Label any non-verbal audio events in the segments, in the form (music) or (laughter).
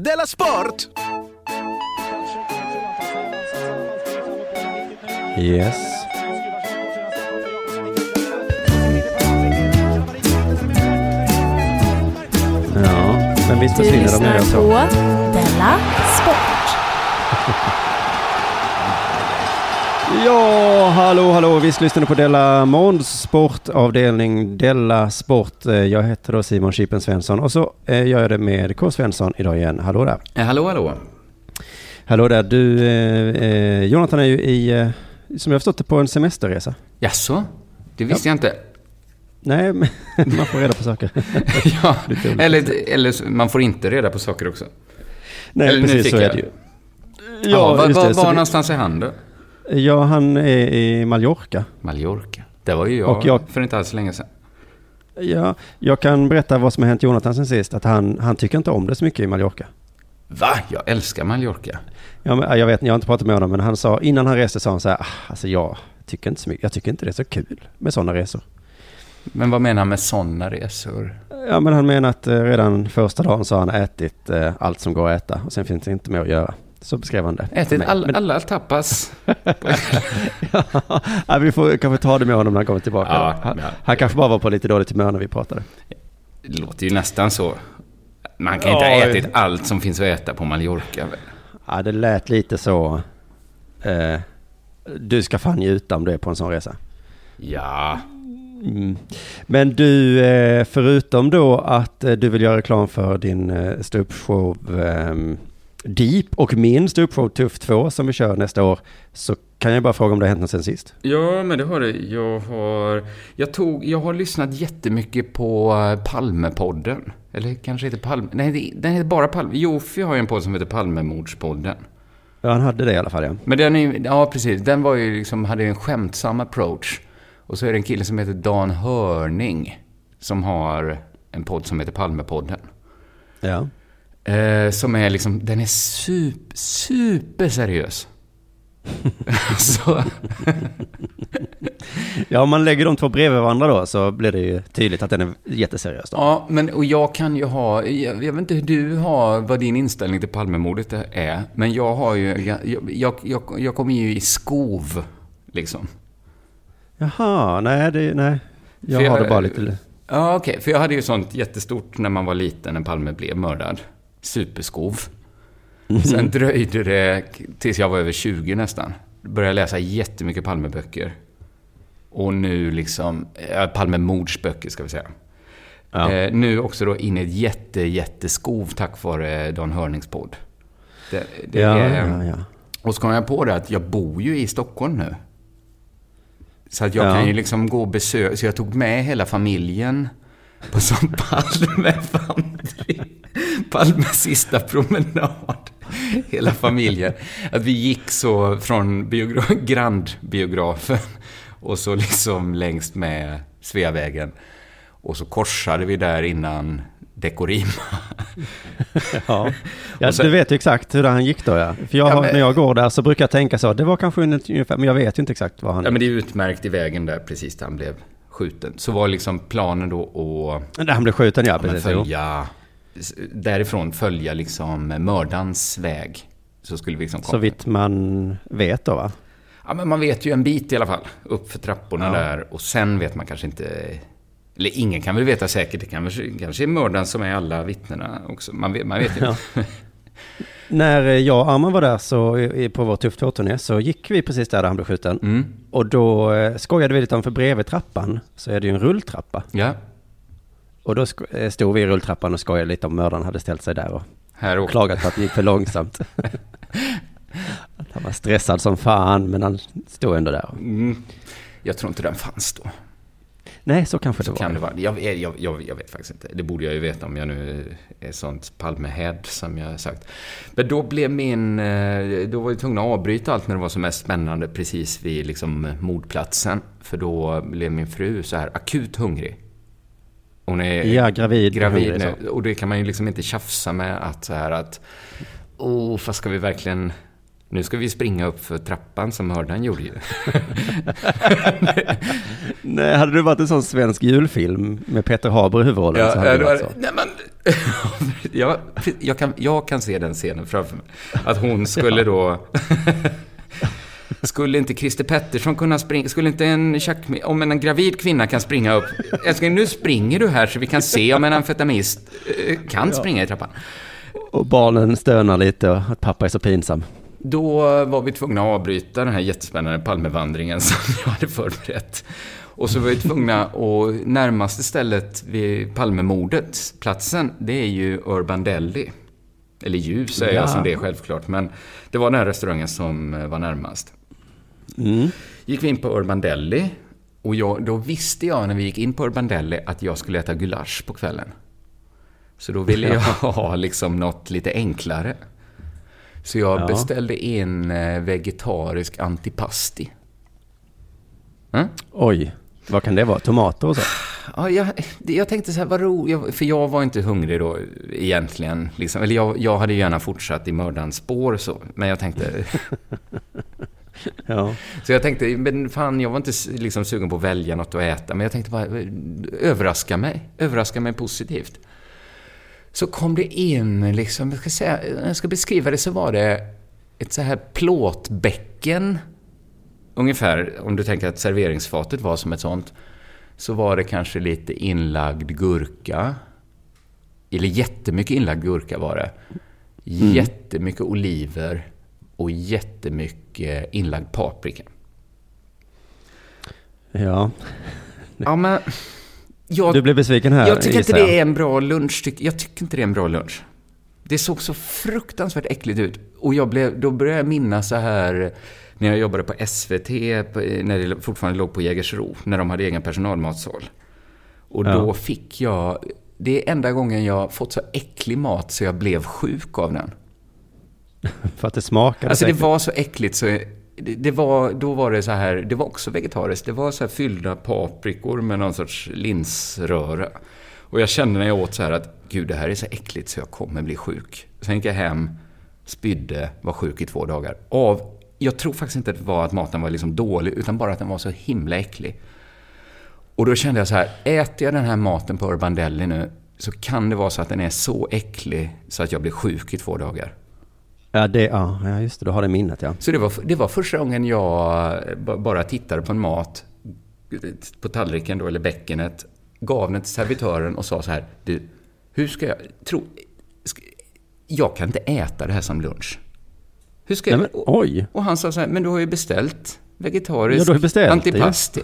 Della Sport! Yes. Ja, men visst Du försvinner de nya lyssnar så. på Della Sport. (laughs) Ja, hallå, hallå. Visst lyssnar du på Della Måns sportavdelning Della Sport. Eh, Jag heter då Simon Chippen Svensson och så eh, gör jag det med K. Svensson idag igen. Hallå där. Eh, hallå, hallå. Hallå där. Du, eh, Jonathan är ju i, som jag har förstått det, på en semesterresa. Jaså? Det visste jag inte. Nej, men (laughs) man får reda på saker. (laughs) ja, eller, eller man får inte reda på saker också. Nej, Eller precis så är det ju. Ja, var, just var, var vi- någonstans är han då? Ja, han är i Mallorca. Mallorca. Det var ju jag, Och jag- för inte alls länge sedan. Ja, jag kan berätta vad som har hänt Jonathan sen sist. Att han, han tycker inte om det så mycket i Mallorca. Va? Jag älskar Mallorca. Ja, men, jag vet, jag har inte pratat med honom, men han sa, innan han reste sa han så här, ah, alltså jag tycker inte så mycket, jag tycker inte det är så kul med sådana resor. Men vad menar han med sådana resor? Ja, men han menar att eh, redan första dagen så har han ätit eh, allt som går att äta och sen finns det inte mer att göra. Så beskrev han det. Ätit all, alla tapas? (laughs) ja, vi får kanske ta det med honom när han kommer tillbaka. Ja, han, han kanske bara var på lite dåligt humör när vi pratade. Det låter ju nästan så. Man kan inte ha ätit allt som finns att äta på Mallorca. väl? Ja, det lät lite så. Eh, du ska fan njuta om du är på en sån resa. Ja, Mm. Men du, eh, förutom då att eh, du vill göra reklam för din eh, ståuppshow ehm, Deep och min ståuppshow Tuff 2 som vi kör nästa år, så kan jag bara fråga om det har hänt något sen sist. Ja, men det har det. Jag har, jag tog, jag har lyssnat jättemycket på eh, Palmepodden. Eller kanske heter Palme... Nej, den heter bara Palme. Jofi har ju en podd som heter Palmemordspodden. Ja, han hade det i alla fall, ja. Men den är ja precis. Den var ju liksom, hade en skämtsam approach. Och så är det en kille som heter Dan Hörning. Som har en podd som heter Palmepodden. Ja, Eh, som är liksom, den är super, super seriös. (laughs) så, ja om man lägger de två bredvid varandra då så blir det ju tydligt att den är jätteseriös då. Ja, men och jag kan ju ha, jag, jag vet inte hur du har, vad din inställning till Palmemordet är, men jag har ju, jag, jag, jag, jag kommer ju i skov, liksom. Jaha, nej, det, nej. Jag jag- har det bara lite... Ja, okej, för jag hade ju sånt jättestort när man var liten, när Palme blev mördad. Superskov. Sen dröjde det tills jag var över 20 nästan. Började läsa jättemycket Palmeböcker. Och nu liksom, äh, Palmemordsböcker ska vi säga. Ja. Eh, nu också då in i ett jätte, jätteskov tack vare Dan Hörnings podd. Det, det ja, är, ja, ja. Och så kom jag på det att jag bor ju i Stockholm nu. Så att jag Ja. kan ju liksom gå och besöka, så jag tog med hela familjen på sån Palmevandring. Palmes sista promenad. Hela familjen. Att vi gick så från biogra- Grandbiografen och så liksom längst med Sveavägen. Och så korsade vi där innan Dekorima. (laughs) Ja, ja sen- du vet ju exakt hur han gick då ja. För jag Ja, men- när jag går där så brukar jag tänka så, det var kanske ungefär, men jag vet ju inte exakt vad han... Ja men det är utmärkt i vägen där precis där han blev skjuten. Så var liksom planen då att Där han blev skjuten ja, ja, men precis. jo. följa, därifrån följa liksom mördarens väg. Så skulle vi liksom komma. Så vitt man vet då va? Ja men man vet ju en bit i alla fall. Upp för trapporna Ja. där och sen vet man kanske inte... Eller ingen kan väl veta säkert. Det kanske, kanske är mördaren som är alla vittnena också. Man vet, man vet (laughs) inte. När eh, jag och Arman var där så, på vår Tuff 2-turné så gick vi precis där, där han blev skjuten. Mm. Och då eh, skojade vi lite om, för bredvid trappan så är det ju en rulltrappa. Ja, Och då eh, stod vi i rulltrappan och skojade lite om mördaren hade ställt sig där och åkte klagat på att det gick för långsamt. att (laughs) han var stressad som fan, men han stod ändå där. mm. Jag tror inte den fanns då. Nej, så kanske det Så var. kan det vara. Jag, jag, jag, jag vet faktiskt inte. Det borde jag ju veta om jag nu är sånt Palmehead som jag har sagt. Men då blev min... eh, Då var jag tvungen att avbryta allt när det var som mest spännande precis vid liksom mordplatsen. För då blev min fru så här akut hungrig. Hon är Ja, gravid. gravid nu. Och det kan man ju liksom inte tjafsa med att så här att... Åh, fast ska vi verkligen... Nu ska vi springa upp för trappan som mördaren gjorde ju. (laughs) Nej, hade det varit en sån svensk julfilm med Peter Haber i huvudrollen så hade det varit så. nej, men, (laughs) jag, jag, kan, jag kan se den scenen framför mig. Att hon skulle då... (laughs) skulle inte Christer Pettersson kunna springa? Skulle inte en tjack, Om en gravid kvinna kan springa upp... Älskling, nu springer du här så vi kan se om en amfetamist eh, kan springa i trappan. Och barnen stönar lite och att pappa är så pinsam. Då var vi tvungna att avbryta den här jättespännande Palmevandringen som jag hade förberett. Och så var vi tvungna att närmaste stället vid Palmemordet, platsen, det är ju Urban Deli. Eller ju säger Ja. jag som det är självklart, men det var den här restaurangen som eh, var närmast. Mm. Gick vi in på Urban Deli och jag, då visste jag när vi gick in på Urban Deli att jag skulle äta gulasch på kvällen. Så då ville jag (laughs) (laughs) ha liksom något lite enklare. Så jag Ja. beställde in eh, vegetarisk antipasti. Mm? Oj, vad kan det vara? Tomater och så? Ja, jag, jag tänkte så här, vad roligt, för jag var inte hungrig då egentligen. Liksom. Eller jag, jag hade gärna fortsatt i mördarens spår så, men jag tänkte... (laughs) (laughs) Ja. Så jag tänkte, men fan, jag var inte liksom sugen på att välja något att äta, men jag tänkte bara, överraska mig. Överraska mig positivt. Så kom det in, liksom, jag ska, säga, jag ska beskriva det så var det ett så här plåtbäcken, ungefär, om du tänker att serveringsfatet var som ett sånt, så var det kanske lite inlagd gurka. Eller jättemycket inlagd gurka var det. Jättemycket oliver och jättemycket inlagd paprika. ja. Ja, men... Jag, Du blev besviken här, jag tycker inte jag. det är en bra lunch. tyck- Jag tycker inte det är en bra lunch. Det såg så fruktansvärt äckligt ut. Och jag blev, då började jag minnas så här när jag jobbade på SVT, när det fortfarande låg på Jägersro, när de hade egen personalmatsal. Och då Ja. fick jag, det är enda gången jag fått så äcklig mat så jag blev sjuk av den. (laughs) För att det smakade Alltså det var så äckligt så det, det var, då var det så här, det var också vegetariskt. Det var så här fyllda paprikor med någon sorts linsröra. Och jag kände när jag åt så här att gud det här är så äckligt så jag kommer bli sjuk. Sen gick jag hem, spydde, var sjuk i två dagar. Av, jag tror faktiskt inte att det var att maten var liksom dålig utan bara att den var så himla äcklig. Och då kände jag så här, äter jag den här maten på Urban Deli nu så kan det vara så att den är så äcklig så att jag blir sjuk i två dagar. Ja, det, ja, ja, just det. Du har det minnet, ja. Så det var, det var första gången jag ba- bara tittade på en mat på tallriken då, eller bäckenet, gav den till servitören och sa så här, du, hur ska jag, tro, ska, jag kan inte äta det här som lunch. Hur ska Nej, jag, men, och, oj. och han sa så här, men du har ju beställt vegetarisk Ja, beställt det, antipasti.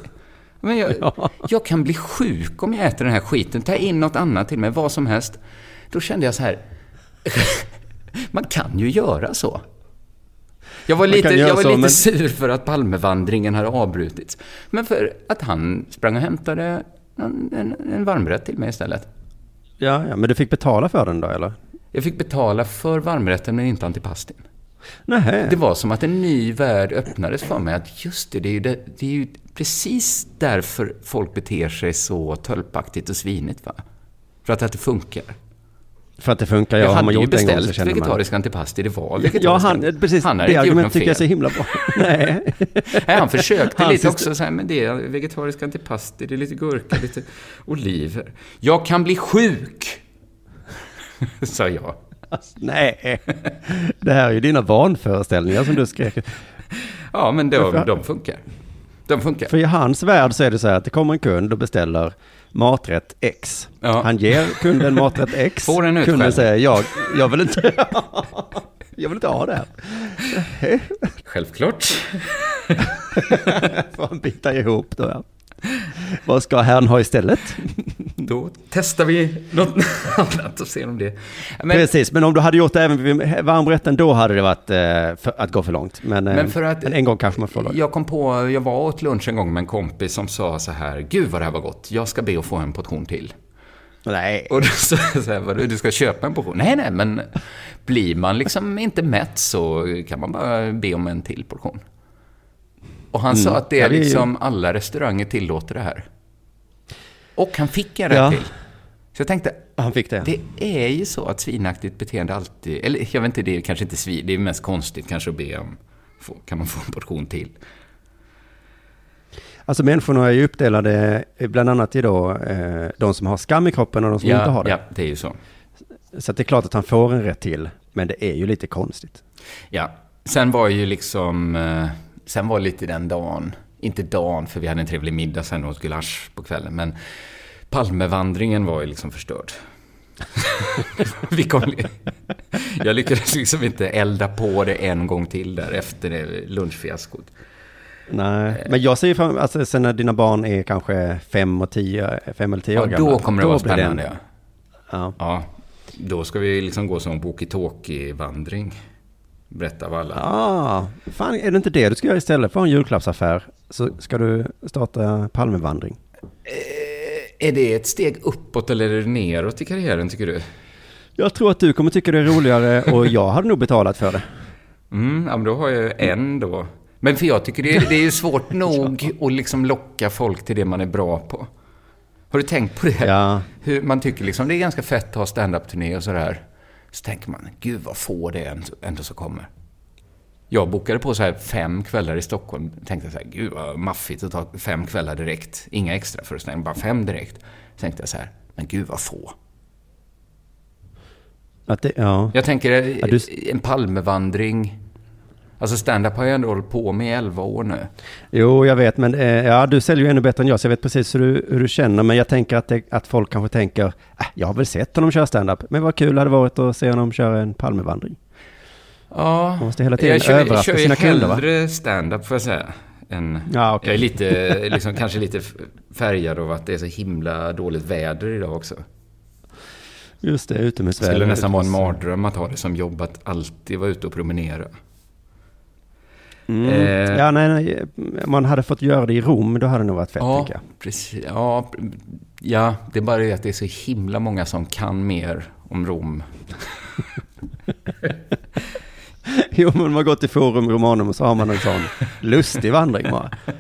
Men jag, (laughs) Ja. jag kan bli sjuk om jag äter den här skiten. Ta in något annat till mig, vad som helst. Då kände jag så här, (laughs) man kan ju göra så. Jag var lite, jag var så, lite men- sur för att Palmevandringen hade avbrutits. Men för att han sprang och hämtade en, en, en varmrätt till mig istället. Ja, ja, men du fick betala för den då, eller? Jag fick betala för varmrätten men inte antipastin. Nej. Det var som att en ny värld öppnades för mig. Att just det, det är ju, det, det är ju precis därför folk beter sig så tölpaktigt och svinigt. Va? För att det funkar. För att det funkar, ja. jag har man gjort det en gång så känner man... vegetarisk antipasti, det var vegetarisk. Ja, han, precis. Han det argumentet tycker jag är så himla bra. (laughs) Nej. Nej, han försökte Hans lite också så här, men det är vegetarisk antipasti, det är lite gurka, lite oliver. Jag kan bli sjuk! (laughs) Sa jag. Alltså, nej. Det här är ju dina vanföreställningar som du skrek. Ja, men de, de funkar. De funkar. För i hans värld så är det så här att det kommer en kund och beställer maträtt X. Ja. Han ger kunden maträtt X. Får en Kunden utskällning. säger jag, jag vill inte (laughs) jag vill inte ha det här. Självklart. (laughs) Får han bita ihop då ja. (laughs) Vad ska herrn ha istället? (laughs) Då testar vi något annat och ser om det... Men, Precis, men om du hade gjort det även vid varmrätten då hade det varit eh, för, att gå för långt. Men, eh, Men för att- en gång kanske man får jag kom på, jag var åt lunch en gång med en kompis som sa så här, gud vad det här var gott, jag ska be att få en portion till. Nej. Och då sa så här, du ska köpa en portion? Nej, nej, men blir man liksom inte mätt så kan man bara be om en till portion. Och han sa att det Ja, är liksom, alla restauranger tillåter det här. Och han fick en rätt Ja. till. Så jag tänkte, Han fick det. det är ju så att svinaktigt beteende alltid, eller jag vet inte, det är kanske inte svin, det är mest konstigt kanske att be om, kan man få en portion till? Alltså människorna är ju uppdelade eh, bland annat i då eh, de som har skam i kroppen och de som inte har det. ja, det är ju så. Så det är klart att han får en rätt till, men det är ju lite konstigt. Ja, sen var ju liksom, eh, sen var lite den dagen, inte dagen för vi hade en trevlig middag sen och åt gulasch på kvällen, men Palmevandringen var ju liksom förstörd. (laughs) vi kom, jag lyckades liksom inte elda på det en gång till där efter det lunchfiaskot. Nej, men jag ser ju fram alltså sen när dina barn är kanske fem och tio, fem eller tio år Ja, gamla. då kommer det vara blir spännande. en- Ja. Ja. ja, då ska vi liksom gå som walkie-talkie-vandring. Berätta vad alla... Ah, fan, är det inte det du ska göra istället för en julklappsaffär? Så ska du starta Palmevandring. Eh, Är det ett steg uppåt eller är det neråt i karriären tycker du? Jag tror att du kommer tycka det är roligare och jag hade nog betalat för det. Mm, ja, men då har jag en då. Men för jag tycker det är, det är ju svårt (laughs) nog att liksom locka folk till det man är bra på. Har du tänkt på det? Ja. Hur man tycker liksom det är ganska fett att ha stand-up-turné och sådär. Så tänker man, gud vad få det är ändå som kommer. Jag bokade på så här fem kvällar i Stockholm. Tänkte så här, gud vad maffigt att ta fem kvällar direkt. Inga extra föreställningar, bara fem direkt. Tänkte jag så här, men gud vad få. Att det, ja. Jag tänker Ja, du- en Palmevandring. Alltså stand-up har jag ändå hållit på med i elva år nu. Jo, jag vet, men eh, ja, du säljer ju ännu bättre än jag, så jag vet precis hur du, hur du känner. Men jag tänker att, det, att folk kanske tänker, äh, jag har väl sett honom köra stand-up, men vad kul det hade varit att se honom köra en Palmevandring. Ja, Man måste hela tiden jag kör, överraska kör sina kunder, va? hellre stand-up får jag säga. Än, Ja, okej. Jag är lite, liksom, kanske lite färgad av att det är så himla dåligt väder idag också. Just det, Det utomhusväder. skulle nästan vara en mardröm att ha det som jobb att alltid vara ute och promenera. Mm. Eh. Ja, nej, nej, man hade fått göra det i Rom, då hade det nog varit fett, Ja, precis. Ja, ja, det är bara det att det är så himla många som kan mer om Rom. (laughs) Jo, men man har gått till Forum Romanum och så har man en sån lustig vandring bara. (laughs)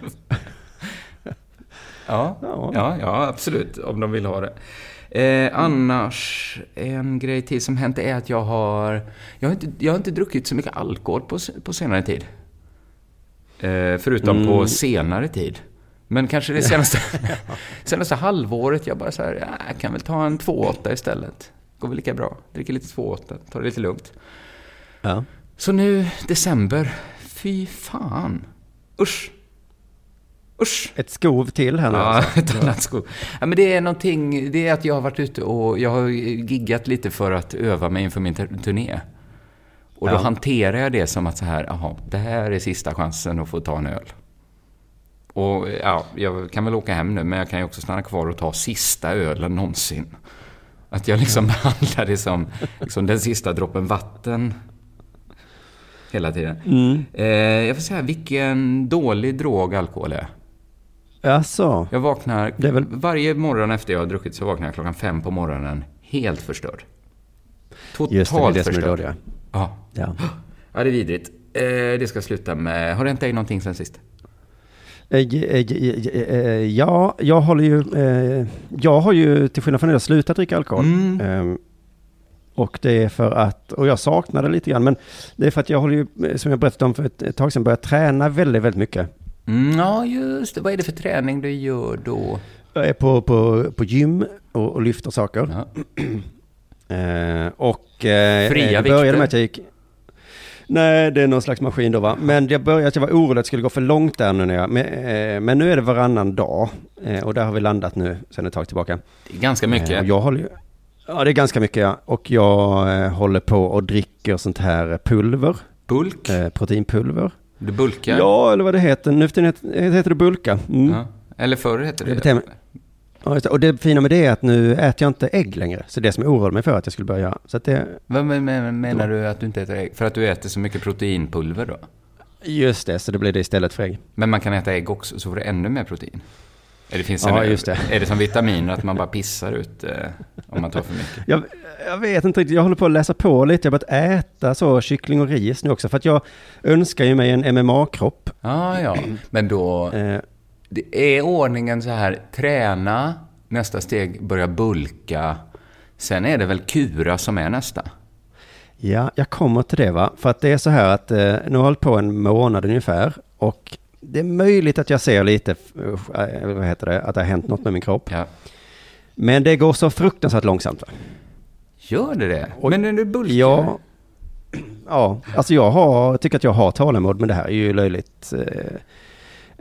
Ja, Ja. ja, ja, absolut. Om de vill ha det. Eh, annars, en grej till som hänt är att jag har... Jag har inte, jag har inte druckit så mycket alkohol på, på senare tid. Eh, förutom Mm. på senare tid. Men kanske det senaste, (laughs) (laughs) senaste halvåret, jag bara så här, ja, jag kan väl ta en 2,8 istället. Går väl lika bra. Dricker lite 2,8, tar det lite lugnt. Ja. Så nu, december, fy fan. Usch. Usch. Ett skov till här nu Ja, alltså. ett annat skov. Ja, men det är någonting, det är att jag har varit ute och jag har giggat lite för att öva mig inför min tur- turné. Och då Ja. hanterar jag det som att så här, jaha, det här är sista chansen att få ta en öl. Och ja, jag kan väl åka hem nu, men jag kan ju också stanna kvar och ta sista ölen någonsin. Att jag liksom behandlar det som liksom den sista droppen vatten hela tiden. Mm. Eh, jag får säga, vilken dålig drog alkohol är. Jaså? Jag vaknar, Det är väl- varje morgon efter jag har druckit så vaknar jag klockan fem på morgonen helt förstörd. Totalt Just det, det är det som är förstörd. dåliga. Ja. Ja. ja, det är vidrigt. Eh, det ska sluta med... Har det hänt dig någonting sen sist? Eh, eh, Ja, jag håller ju, jag har ju till skillnad från er slutat dricka alkohol. Mm. Ehm, Och det är för att, och jag saknar det lite grann, men det är för att jag håller ju, som jag berättade om för ett tag sedan, börjat träna väldigt, väldigt mycket. Mm, ja, just det. Vad är det för träning du gör då? Jag är på, på, på gym och, och lyfter saker. Ja. Eh, och eh, Fria det började med att jag gick... Nej, det är någon slags maskin då va. Men jag började att jag var orolig att det skulle gå för långt där nu när jag... Men, eh, men nu är det varannan dag. Och där har vi landat nu sen ett tag tillbaka. Det är ganska mycket. jag håller. Ja, det är ganska mycket ja. Och jag håller på och dricker sånt här pulver. Bulk? Proteinpulver. Du bulkar? Ja, eller vad det heter. Nu för tiden heter, heter det bulka. Mm. Ja. Eller förr hette Det det... Ja, just det. Och det fina med det är att nu äter jag inte ägg längre. Så det som jag oroade mig för att jag skulle börja göra. Så att det, Vad men- men- menar du att du inte äter ägg? För att du äter så mycket proteinpulver då? just det, så det blir det istället för ägg. Men man kan äta ägg också, så får du ännu mer protein. Eller finns Ja, en, just det. Är det som vitaminer, att man bara pissar ut eh, om man tar för mycket? Jag, jag vet inte riktigt, jag håller på att läsa på lite. Jag har börjat äta så kyckling och ris nu också. För att jag önskar ju mig en MMA-kropp. Ja, ja. Men då... Eh, Det är ordningen så här, träna, nästa steg börja bulka. Sen är det väl kura som är nästa. ja, jag kommer till det va. För att det är så här att eh, nu har jag hållit på en månad ungefär. Och det är möjligt att jag ser lite, eh, vad heter det, att det har hänt något med min kropp. Ja. Men det går så fruktansvärt långsamt va. Gör det det? Oj. Men är du bulkig? Ja, (clears throat) ja, alltså jag har, tycker att jag har tålamod, men det här är ju löjligt. eh, eh,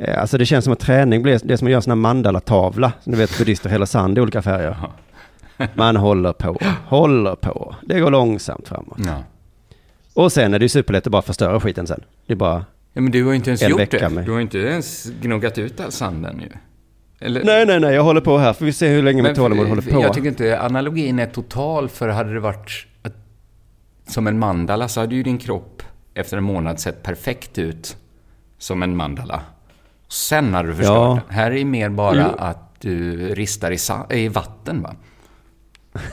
Alltså det känns som att träning blir, det är som att göra sån här mandala-tavla. Ni vet buddhister häller sand i olika färger. Man håller på, håller på. Det går långsamt framåt. Ja. Och sen är det ju superlätt att bara förstöra skiten sen. Det är bara, ja, men du har inte ens En gjort det. med- Du har inte ens gnuggat ut all sanden ju. Eller? nej, nej, nej, jag håller på här. Får vi se hur länge mitt tålamod håller på. Jag tycker inte analogin är total, för hade det varit som en mandala så hade ju din kropp efter en månad sett perfekt ut som en mandala. Sen hade du förstört Ja. den. Här är mer bara Jo. att du ristar i, i vatten va? (laughs)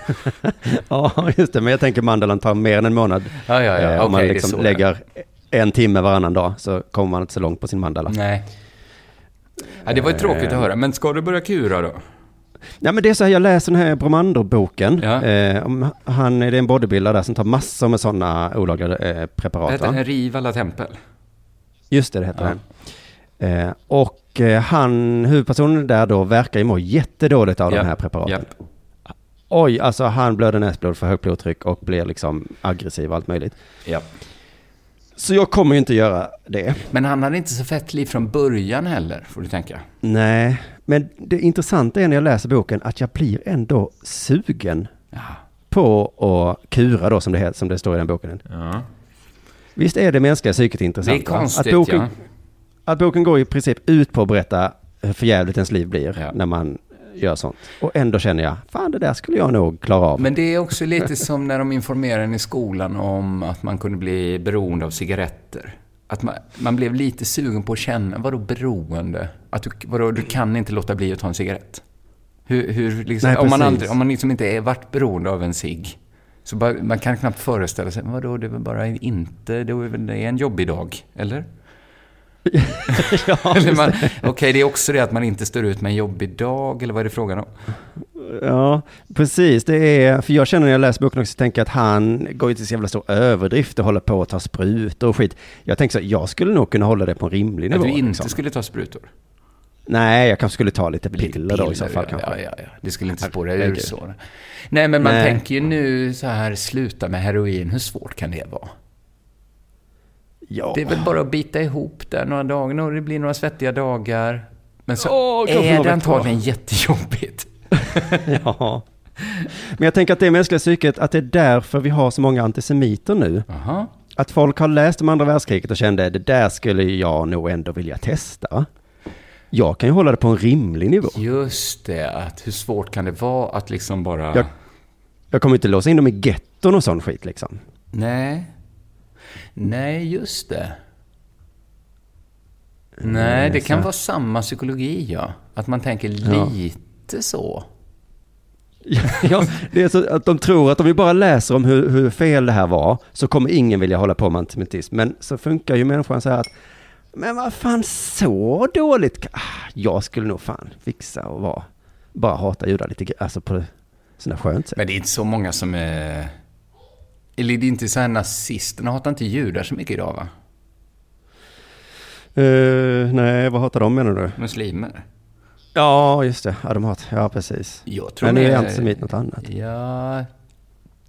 Ja, just det. Men jag tänker mandalan tar mer än en månad. Ja, ja, ja. Eh, Om man det är liksom så lägger en timme varannan dag så kommer man inte så långt på sin mandala. Nej. Ja, det var ju tråkigt att höra. Men ska du börja kura då? Ja men det är så här, jag läser den här Bromander-boken. Ja. Eh, om han, det är en bodybuilder där som tar massor med sådana olagliga eh, preparat. Va? den Riv alla tempel? Just det, det heter Ja. den. Eh, och eh, han, huvudpersonen där då, verkar ju må jättedåligt av Ja, de här preparaten. japp. Oj, alltså han blöder näsblod för högt blodtryck och blir liksom aggressiv och allt möjligt. Ja. Så jag kommer ju inte göra det. Men han hade inte så fett liv från början heller, får du tänka. Nej, men det intressanta är när jag läser boken att jag blir ändå sugen Ja. på att kura då som det, som det står i den boken. ja. Visst är det mänskliga psyket Det intressant? är va? konstigt, att boken, ja. Att boken går i princip ut på att berätta hur förjävligt ens liv blir Ja. när man gör sånt. Och ändå känner jag, fan det där skulle jag nog klara av. Men det är också lite som när de informerade en i skolan om att man kunde bli beroende av cigaretter. Att man, man blev lite sugen på att känna, vadå beroende? Att du, vadå, du kan inte låta bli att ta en cigarett. Hur, hur liksom, Nej, om, man aldrig, om man liksom inte är varit beroende av en cigg. Så bara, man kan knappt föreställa sig, vadå, det är väl bara inte, det är en jobbig dag, eller? (laughs) ja, Okej, det är också det att man inte står ut med en jobbig dag, eller vad är det frågan om? ja, precis. Det är, för jag känner när jag läser boken också, tänker att han går ju till så jävla stor överdrift och håller på att ta sprutor och skit. Jag tänker så, jag skulle nog kunna hålla det på en rimlig Att nivå. du inte liksom. skulle ta sprutor? Nej, jag kanske skulle ta lite piller, Lite då i så fall ja, kanske. Ja, ja, ja. Det skulle inte spåra ur så. Nej, men man Nej. tänker ju nu så här, sluta med heroin, hur svårt kan det vara? Ja. Det är väl bara att bita ihop där några dagar, och det blir några svettiga dagar. Men så kanske är det antagligen jättejobbigt. (laughs) ja. Men jag tänker att det är mänskliga psyket, att det är därför vi har så många antisemiter nu. Jaha. Att folk har läst om andra världskriget och kände, det där skulle jag nog ändå vilja testa. Jag kan ju hålla det på en rimlig nivå. Just det, att hur svårt kan det vara att liksom bara... Jag- Jag kommer inte låsa in dem i getton och sån skit liksom. Nej. Nej, just det. Nej, det kan vara samma psykologi, ja. Att man tänker Ja. lite så. (laughs) ja, det är så att de tror att om vi bara läser om hur, hur fel det här var så kommer ingen vilja hålla på med antisemitism. Men så funkar ju människan så här att men vad fan så dåligt? Ah, Jag skulle nog fan fixa och vara, bara hata judar lite, alltså på sådana skönt sätt. Men det är inte så många som är... Eller det är inte så här nazisterna hatar inte judar så mycket idag, va? Eh, nej, vad hatar de menar du? Muslimer. Ja, just det. Ja, de hatar, ja precis. Jag tror Men nu är mer- antisemit något annat. Ja...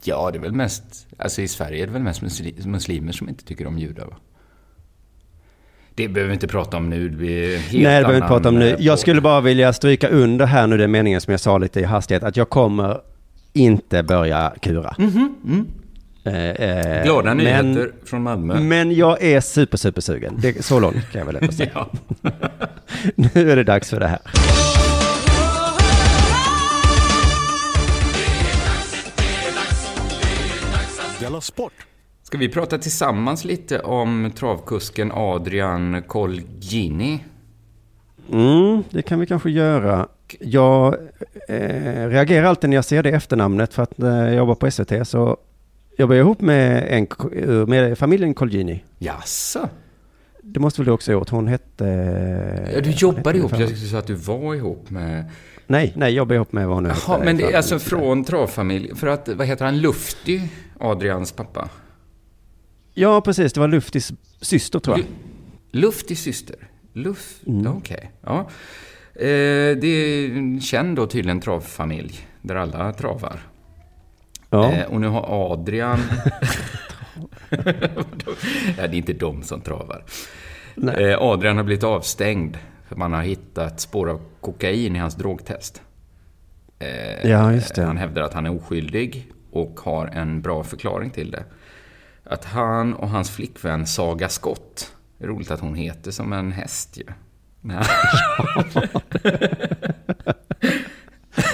Ja, det är väl mest... Alltså i Sverige är det väl mest musli- muslimer som inte tycker om judar, va? Det behöver vi inte prata om nu. Det blir helt Nej, det behöver vi inte prata om nu. eh, Jag skulle bara vilja stryka under här nu den meningen som jag sa lite i hastighet, att jag kommer inte börja kura. Eh, eh, Glada men- nyheter från Malmö. Men jag är super, super sugen. Det, så långt kan jag väl ändå säga. (laughs) (laughs) Nu är det dags för det här. Della Sport! Ska vi prata tillsammans lite om travkusken Adrian Colgjini? Mm, det kan vi kanske göra. Jag eh, reagerar alltid när jag ser det efternamnet för att när jag jobbar på SVT så jag ihop med, en, ko- med familjen Colgjini. Jaså? Det måste väl du också ha gjort? Hon hette... Ja, du jobbar hette ihop. Jag tyckte så att du var ihop med... Nej, nej, jobbar ihop med vad hon nu Jaha, men det är alltså från travfamilj. För att, vad heter han, Lufty, Adrians pappa? Ja, precis. Det var Luftis syster tror jag. Lu- Luftys syster? Luft... Mm. Okej. Ja. Eh, det är en känd då tydligen travfamilj, där alla travar. Ja. Eh, och nu har Adrian... (laughs) ja, det är inte de som travar. Nej. Eh, Adrian har blivit avstängd för man har hittat spår av kokain i hans drogtest. Eh, Ja, just det. Han hävdar att han är oskyldig och har en bra förklaring till det. Att han och hans flickvän Saga Skott, det är roligt att hon heter som en häst ju. (laughs) (laughs) Men,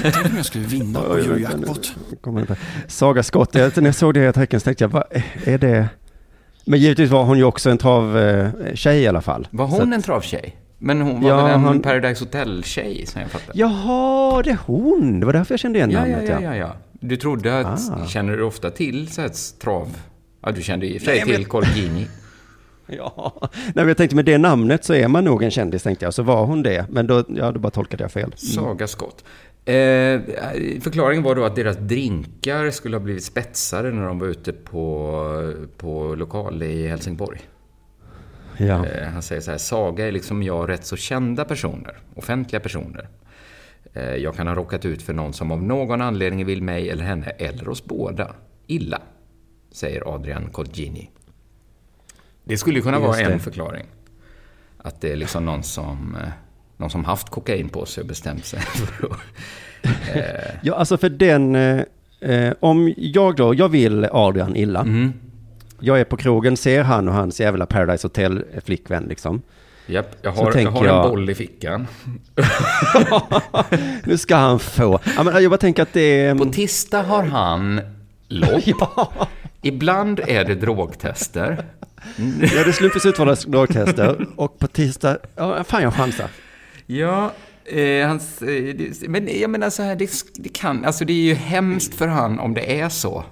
Tänk om jag skulle vinna på Eurojackpot. Saga Skott, jag, när jag såg det i tecken så tänkte jag, vad är det? Men givetvis var hon ju också en travtjej i alla fall. var hon att- en travtjej? Men hon var Ja, väl en han- Paradise Hotel-tjej som jag fattar? Jaha, det är hon! Det var därför jag kände igen Ja, ja, namnet. ja, ja, ja. Du trodde att, Ah. känner du ofta till så här trav? Ja, du kände i och för sig till Colgini. (laughs) Ja, Nej, men jag tänkte med det namnet så är man nog en kändis tänkte jag. Så var hon det. Men då, ja, då bara tolkade jag fel. Mm. Saga Skott. Eh, förklaringen var då att deras drinkar skulle ha blivit spetsade när de var ute på, på lokal i Helsingborg. Ja. Eh, han säger så här, Saga är liksom jag rätt så kända personer, offentliga personer. Eh, jag kan ha råkat ut för någon som av någon anledning vill mig eller henne, eller oss båda, illa. Säger Adrian Colgini. Det skulle kunna vara Just det. en förklaring. Att det är liksom någon som, eh, någon som haft kokain på sig och bestämt sig (laughs) för att... Eh, ja, alltså för den... Eh, eh, om jag då, jag vill Adrian illa. mm, Jag är på krogen, ser han och hans jävla Paradise Hotel-flickvän liksom. japp, jag har, jag har jag- en boll i fickan. (laughs) Nu ska han få. Ja, men jag bara tänker att det är... På tisdag har han lopp. (laughs) Ja, Ibland är det drogtester. ja det slumpvis utvalda drogtester. Och på tisdag, ja fan jag chansar. Ja, eh, hans, eh, det, men jag menar så här, det, det kan, alltså det är ju hemskt för han om det är så.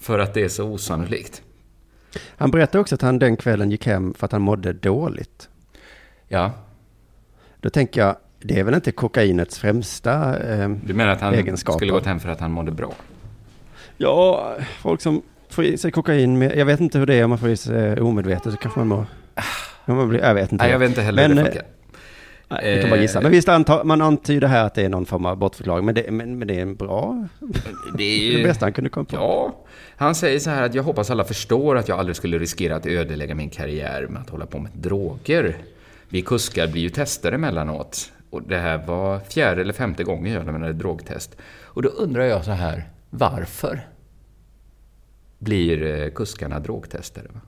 För att det är så osannolikt. Han berättade också att han den kvällen gick hem för att han mådde dåligt. Ja, Då tänker jag, det är väl inte kokainets främsta... Eh, du menar att han Egenskaper. skulle gått hem för att han mådde bra? ja, folk som får i sig kokain, med, jag vet inte hur det är om man får i sig omedvetet, så kanske man mår... om Man blir, jag vet inte. Nej, jag vet inte heller Men, hur det eh, funkar. Nej, vi kan bara gissa. Eh. Men visst, antar, man antyder här att det är någon form av bortförklaring. Men det, men, men det är en bra... (laughs) Det är (laughs) Det ju... bästa han kunde komma på. Ja, han säger så här att jag hoppas alla förstår att jag aldrig skulle riskera att ödelägga min karriär med att hålla på med droger. Vi kuskar blir ju testade emellanåt. Och det här var fjärde eller femte gången jag lämnade drogtest. Och då undrar jag så här, varför blir eh, kuskarna drogtestade? Va?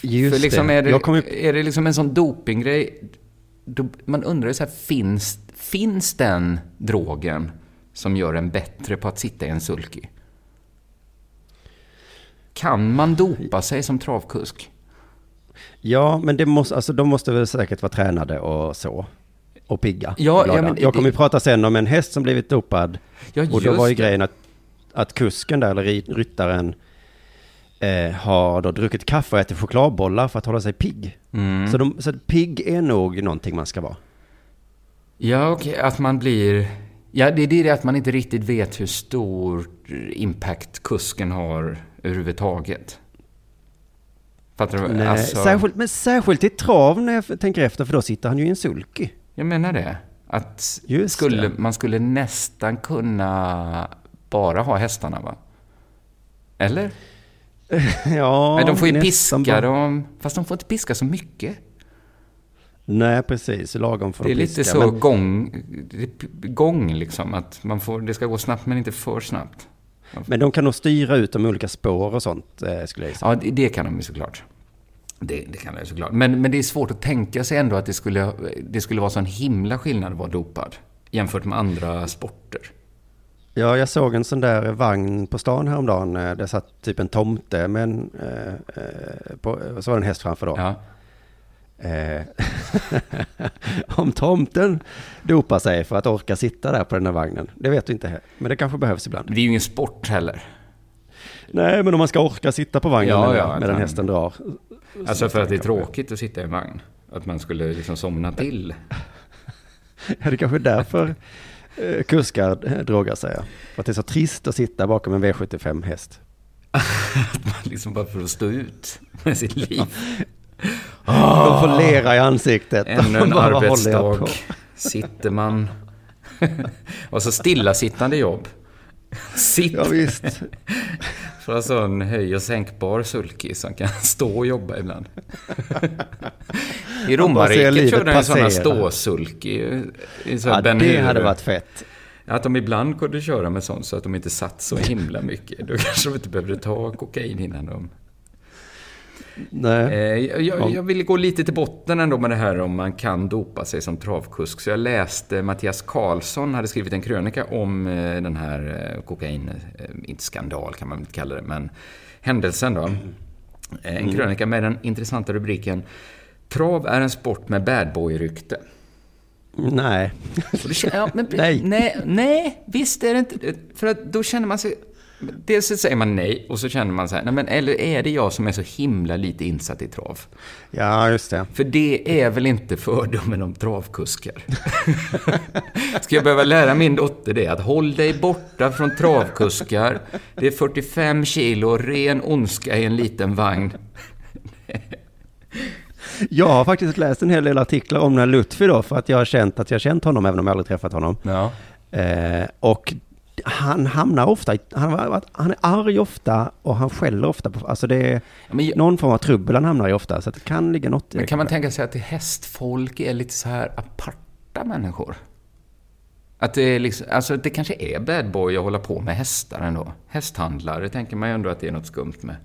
Just För liksom det. är, det, Jag kom ju- är det liksom en sån dopinggrej, då, man undrar ju så här, finns, finns den drogen som gör en bättre på att sitta i en sulky? Kan man dopa sig som travkusk? Ja, men det måste, alltså, de måste väl säkert vara tränade och så. Och pigga. Ja, ja, men jag kommer ju det- prata sen om en häst som blivit dopad. Ja, och då var ju grejen att, att kusken där, eller ryttaren, eh, har då druckit kaffe och ätit chokladbollar för att hålla sig pigg. Mm. Så, de, så pigg är nog någonting man ska vara. Ja, okej, att man blir... Ja, det är det att man inte riktigt vet hur stor impact kusken har överhuvudtaget. Fattar du? Nej, Alltså, särskilt, men särskilt i trav när jag tänker efter, för då sitter han ju i en sulky. Jag menar det. Att Just skulle, det. man skulle nästan kunna bara ha hästarna, va? Eller? (laughs) Ja, Nej, de får ju piska bara- dem. Fast de får inte piska så mycket. Nej, precis. Lagom för Det är lite så Men, gång, gång liksom. Att man får, det ska gå snabbt men inte för snabbt. men de kan nog styra ut de olika spår och sånt, eh, skulle jag gissa. Ja, det, det kan de ju såklart. Det, det kan de ju såklart. Men, men det är svårt att tänka sig ändå att det skulle, det skulle vara sån himla skillnad att vara dopad. Jämfört med andra sporter. Ja, jag såg en sån där vagn på stan häromdagen. eh, Där satt typ en tomte med en, eh, eh, på, så var det en häst framför då. Ja. Eh, (laughs) om tomten dopar sig för att orka sitta där på den här vagnen, det vet du inte. Men det kanske behövs ibland. Det är ju ingen sport heller. Nej, men om man ska orka sitta på vagnen Ja, med, ja, medan hästen drar. Alltså för att det är tråkigt att sitta i en vagn. Att man skulle liksom somna till. (laughs) Ja, det kanske är därför kuskar eh, drogar sig. För att det är så trist att sitta bakom en V75-häst. Att (laughs) man liksom bara för att stå ut med sitt liv. De får lera i ansiktet. Ännu en (laughs) arbetsdag. Sitter man. (laughs) Och så stillasittande jobb. Sitt Ja, visst. för en sån höj och sänkbar sulky som kan (laughs) stå och jobba ibland. I romarriket körde här passera. ståsulky. så Ja, Ben det hade varit fett. Att de ibland kunde köra med sånt så att de inte satt så himla mycket. Då kanske de inte behövde ta kokain innan de... Nej. Eh, jag, jag, jag ville gå lite till botten ändå med det här om man kan dopa sig som travkusk. Så jag läste Mattias Karlsson hade skrivit en krönika om eh, den här eh, kokain, inte skandal kan man inte kalla det, men händelsen då. En krönika med den intressanta rubriken Trav är en sport med badboy-rykte. Nej. Ja, men, Nej. nej. Nej, visst är det inte För att då känner man sig... Dels så säger man nej och så känner man så här, nej men eller är det jag som är så himla lite insatt i trav? Ja, just det. För det är väl inte fördomen om travkuskar? (laughs) Ska jag behöva lära min dotter det? Att håll dig borta från travkuskar. Det är 45 kilo ren ondska i en liten vagn. (laughs) Jag har faktiskt läst en hel del artiklar om den här Lutfi då, för att jag har känt att jag har känt honom, även om jag aldrig träffat honom. Ja. Eh, och han hamnar ofta, han, han är arg ofta och han skäller ofta på, alltså det är Men, någon form av trubbel han hamnar i ofta, så det kan ligga något i men det. kan man tänka sig att det hästfolk är lite så här aparta människor? Att det är liksom, alltså det kanske är bad boy att hålla på med hästar ändå. Hästhandlare tänker man ju ändå att det är något skumt med.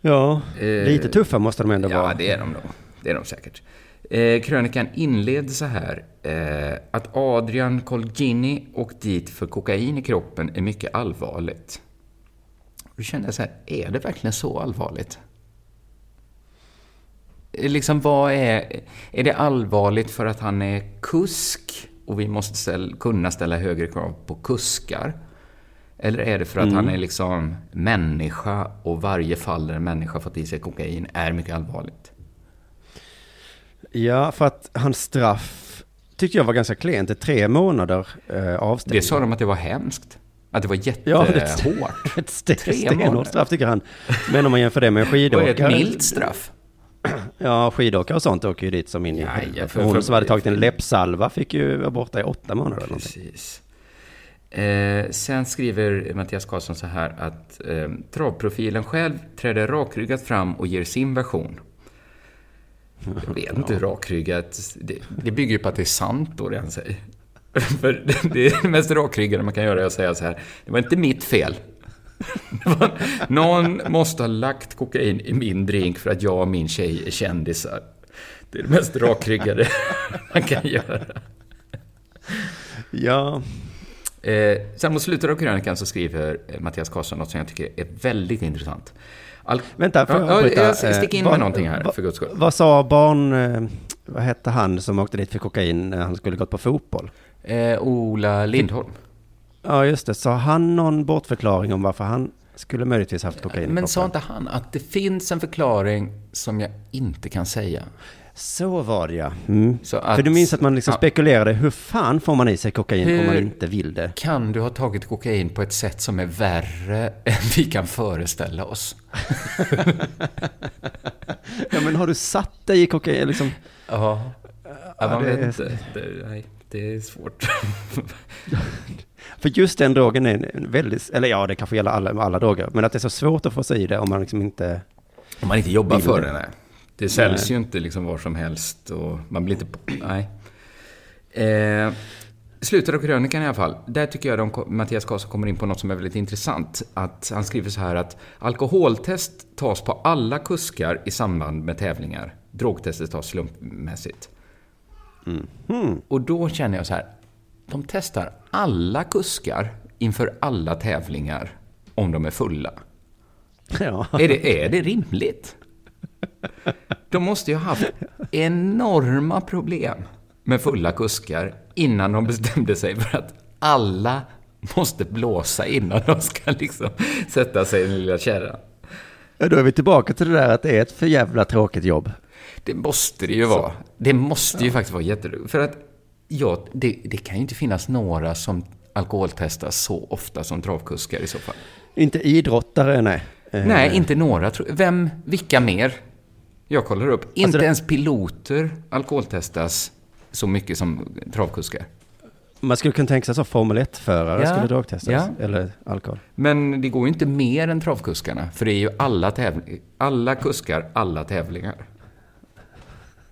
Ja, Eh, lite tuffa måste de ändå Ja, vara. det är de nog. Det är de säkert. Eh, krönikan inleder så här. Eh, att Adrian Colgini åkt dit för kokain i kroppen är mycket allvarligt. Då kände jag så här, är det verkligen så allvarligt? Eh, Liksom vad är... Är det allvarligt för att han är kusk och vi måste ställ, kunna ställa högre krav på kuskar? Eller är det för att han är liksom människa och varje fall där en människa fått i sig kokain är mycket allvarligt? Ja, för att hans straff tyckte jag var ganska klent, det är tre månader eh, avstängning. Det sa de att det var hemskt. Att det var Ja, det- jättehårt. (laughs) Ett st- Tre stenhårt straff tycker han. Men om man jämför det med en Det var skidåkare. ett milt straff. (clears throat) Ja, skidåkare och sånt åker ju dit som in i Ja, ja, för- Hon för- som hade tagit en läppsalva fick ju vara borta i åtta månader eller. Precis. Eh, sen skriver Mattias Karlsson så här att eh, travprofilen själv träder rakryggat fram och ger sin version. Jag vet inte hur rakryggat... Det, det bygger ju på att det är sant då, det han säger. (laughs) För det, är det mest rakryggade man kan göra är att säga så här. Det var inte mitt fel. Var, (laughs) någon måste ha lagt kokain i min drink för att jag och min tjej är kändisar. Det är det mest rakryggade (laughs) man kan göra. Ja, Eh, sen mot slutet av krönikan så skriver Mattias Karlsson något som jag tycker är väldigt intressant. Al- vänta, får jag ja, avbryta? ja, jag stick in Eh, med någonting här, vad- för guds skull. Vad sa barn, eh, vad hette han som åkte dit för kokain när han skulle gått på fotboll? Eh, Ola Lindholm. Ja, just det. Sa han någon bortförklaring om varför han skulle möjligtvis haft kokain Men sa inte han att det finns en förklaring som jag inte kan säga? Så var det ja. Mm. Så att- För du minns att man liksom ja. spekulerade, hur fan får man i sig kokain om man Hur- inte vill det? Kan du ha tagit kokain på ett sätt som är värre (laughs) än vi kan föreställa oss? (laughs) Ja, men har du satt dig i kokain liksom? Ja. Ja, man det vet inte. Det, nej, det är svårt. (laughs) För just den drogen är en väldigt, eller ja, det kanske gäller alla, alla droger, men att det är så svårt att få sig i det om man liksom inte... Om man inte jobbar för det. det, nej. Det säljs Nej. ju inte liksom var som helst och man blir inte... Nej. Eh, slutet av krönikan i alla fall. Där tycker jag de, Mattias Karlsson kommer in på något som är väldigt intressant. Att han skriver så här att alkoholtest tas på alla kuskar i samband med tävlingar. Drogtestet tas slumpmässigt. Hmm. Och då känner jag så här. De testar alla kuskar inför alla tävlingar om de är fulla. Ja. Är det, är det rimligt? (laughs) De måste ju ha haft enorma problem med fulla kuskar innan de bestämde sig för att alla måste blåsa innan de ska liksom sätta sig i den lilla kärran. Ja, Då är vi tillbaka till det där att det är ett för jävla tråkigt jobb. Det måste det ju vara. Det måste ju faktiskt vara jätteroligt. För att ja, det, det kan ju inte finnas några som alkoholtestas så ofta som travkuskar i så fall. Inte idrottare, nej. Eh, Nej, inte några. Vem, vilka mer? Jag kollar upp. Inte det- ens piloter alkoholtestas så mycket som travkuskar. Man skulle kunna tänka sig så Formel 1-förare Ja, skulle drogtestas. ja. Eller alkohol. Men det går ju inte mer än travkuskarna, för det är ju alla, tävling, alla kuskar, alla tävlingar.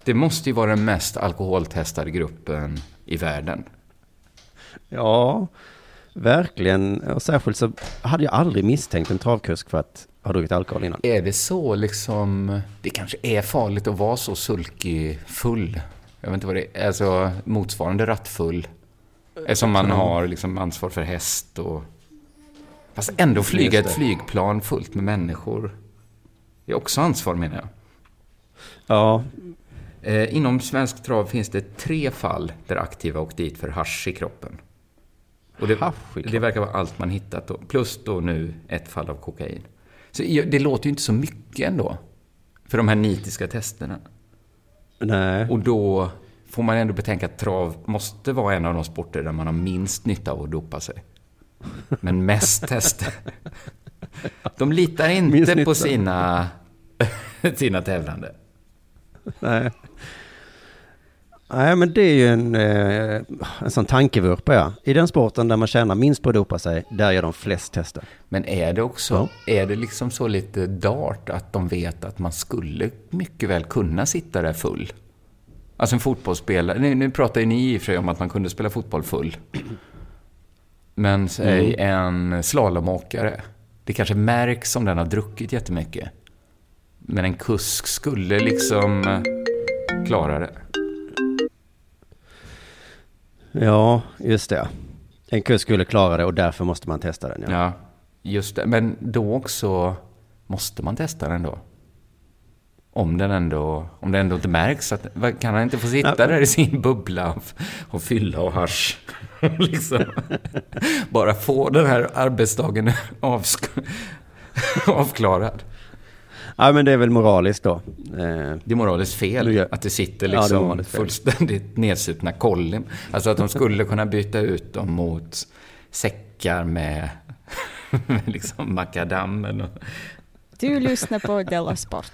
Det måste ju vara den mest alkoholtestade gruppen i världen. Ja, verkligen. Och särskilt så hade jag aldrig misstänkt en travkusk för att ha druckit alkohol innan. Är det så liksom, det kanske är farligt att vara så sulkig full. Jag vet inte vad det är, alltså motsvarande rattfull. Eftersom man har liksom ansvar för häst och... Fast ändå flyga ett flygplan fullt med människor. Det är också ansvar menar jag. Ja, Eh, inom svensk trav finns det tre fall där aktiva åkt dit för hasch i kroppen. Och det, det verkar vara allt man hittat då. Plus då nu ett fall av kokain. Så det låter ju inte så mycket ändå. För de här nitiska testerna. nej. Och då får man ändå betänka att trav måste vara en av de sporter där man har minst nytta av att dopa sig. Men mest tester. De litar Minst inte nytta. på sina, (laughs) sina tävlande. Nej. Nej, men det är ju en, eh, en sån tankevurpa, ja. I den sporten där man tjänar minst på att dopa sig, där gör de flest tester. Men är det också, är det liksom så lite dart att de vet att man skulle mycket väl kunna sitta där full? Alltså en fotbollsspelare, nu, nu pratar ju ni i och för sig om att man kunde spela fotboll full. Men säg en slalomåkare, det kanske märks om den har druckit jättemycket. Men en kusk skulle liksom eh, klara det. Ja, just det. En kurs skulle klara det och därför måste man testa den, ja. Ja, just det. Men då också måste man testa den då. Om den ändå, om det ändå inte märks. Att, kan han inte få sitta Nej. där i sin bubbla och, och fylla och hasch? (laughs) liksom. Bara få den här arbetsdagen (laughs) avsk- avklarad. Ja, men det är väl moraliskt då. Eh, Det är moraliskt fel att det sitter Ja, det liksom fullständigt nedsupna kollin. Alltså att de skulle kunna byta ut dem mot säckar med, (laughs) med liksom makadam. Du lyssnar på Della Sport.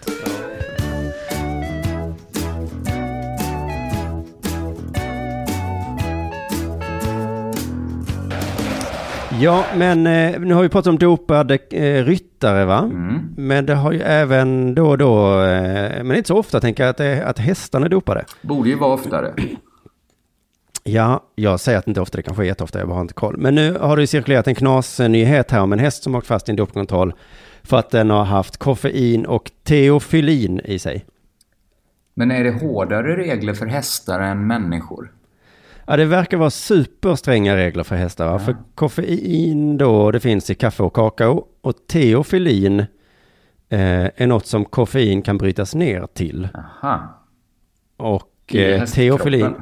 Ja, men eh, nu har vi pratat om dopade eh, ryttare, va? Men det har ju även då och då, eh, men inte så ofta, tänker jag, att, det, att hästarna är dopade. Borde ju vara oftare. Ja, jag säger att det inte ofta, det kanske är jätteofta, jag bara har inte koll. Men nu har det ju cirkulerat en knasnyhet här om en häst som åkt fast i en dopkontroll för att den har haft koffein och teofylin i sig. Men är det hårdare regler för hästar än människor? Ja, det verkar vara superstränga regler för hästar. Va? För koffein då, det finns i kaffe och kakao. Och teofylin eh, är något som koffein kan brytas ner till. Aha. Och eh, teofylin...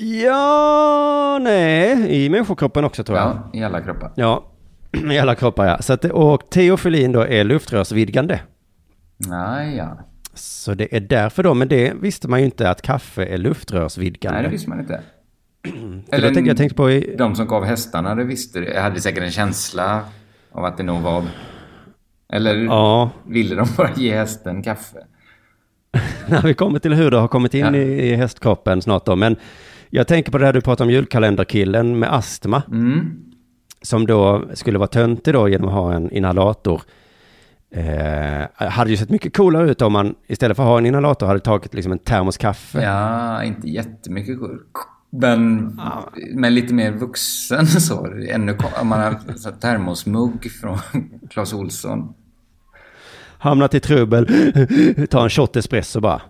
Ja, nej, i människokroppen också tror jag. Ja, i alla kroppar. Ja, (clears throat) i alla kroppar ja. Så att, och teofylin då är luftrörsvidgande. Ja, ja. Så det är därför då, men det visste man ju inte att kaffe är luftrörsvidgande. Nej, det visste man inte. Jag, tänkte, jag tänkte på i, de som gav hästarna det visste det. hade säkert en känsla av att det nog var... Eller ja, ville de bara ge hästen kaffe? (laughs) när vi kommer till hur det har kommit in Ja. i, i hästkroppen snart då. Men jag tänker på det här du pratade om julkalenderkillen med astma. Mm. Som då skulle vara töntig då genom att ha en inhalator. Eh, hade ju sett mycket coolare ut om man istället för att ha en inhalator hade tagit liksom en termos kaffe. Ja, inte jättemycket kul. Men, men lite mer vuxen (laughs) så. Ännu, om man har termosmugg från (laughs) Clas Ohlson. Hamnat i trubbel, (laughs) ta en shot espresso bara.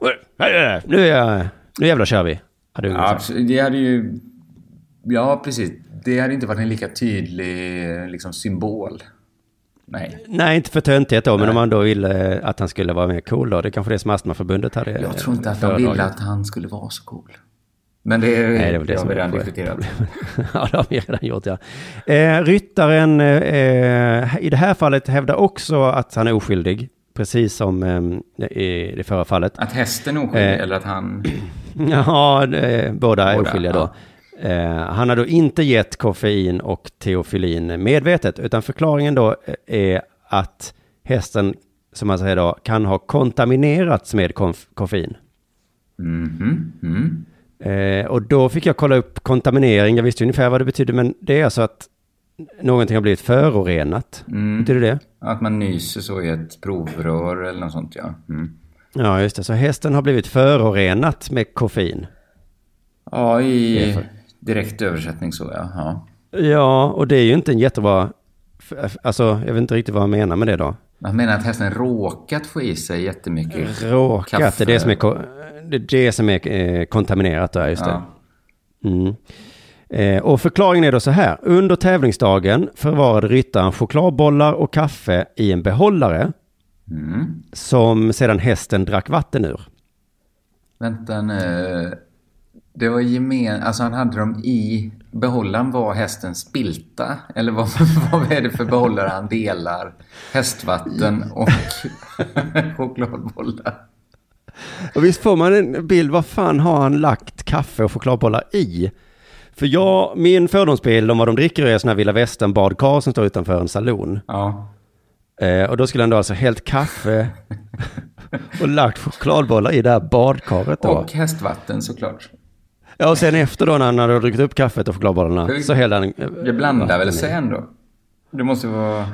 Nu, är jag, nu jävlar kör vi. Hade Ja, absolut. det hade ju... Ja, precis. Det hade inte varit en lika tydlig liksom, symbol. Nej. Nej, inte för töntighet då, men om man då ville att han skulle vara mer cool då. Det är kanske det som Astmaförbundet hade Jag tror inte att de ville att han skulle vara så cool. Men det, är, Nej, det är väl det har som vi är redan diskuterat. (laughs) ja, det har vi redan gjort, ja. Eh, ryttaren eh, i det här fallet hävdar också att han är oskyldig, precis som eh, i det förra fallet. Att hästen är oskyldig Eh. eller att han... (clears throat) Ja, eh, båda är Båda, oskyldiga då. Eh, han har då inte gett koffein och teofylin medvetet, utan förklaringen då eh, är att hästen, som man säger då, kan ha kontaminerats med koffein. Mm. Eh, och då fick jag kolla upp kontaminering. Jag visste ungefär vad det betyder, men det är alltså att någonting har blivit förorenat. Mm. Betyder det? Att man nyser så i ett provrör eller något sånt ja. Mm. Ja, just det. Så hästen har blivit förorenat med koffein. Ja, i direkt översättning så ja. ja. Ja, och det är ju inte en jättebra... Alltså, jag vet inte riktigt vad han menar med det då. Man menar att hästen råkat få i sig jättemycket Råkat, kaffe. det är det som är, det, är det som är eh, kontaminerat där, just det. Ja. Mm. Eh, och förklaringen är då så här. Under tävlingsdagen förvarade ryttaren chokladbollar och kaffe i en behållare Mm. som sedan hästen drack vatten ur. Vänta nu. Det var gemen... Alltså han hade dem i... Behållaren var hästens spilta? Eller vad, (laughs) vad är det för behållare han delar? Hästvatten och (laughs) chokladbollar. Och visst får man en bild, vad fan har han lagt kaffe och chokladbollar i? För jag, min fördomsbild om vad de dricker är sådana här Villa Västern badkar som står utanför en saloon. Ja. Eh, och då skulle han då alltså hällt kaffe (laughs) och lagt chokladbollar i det här badkaret då. Och hästvatten såklart. Ja, och sen efter då när han hade druckit upp kaffet och chokladbollarna så hällde han... Det blandar väl sig ändå? Det måste vara...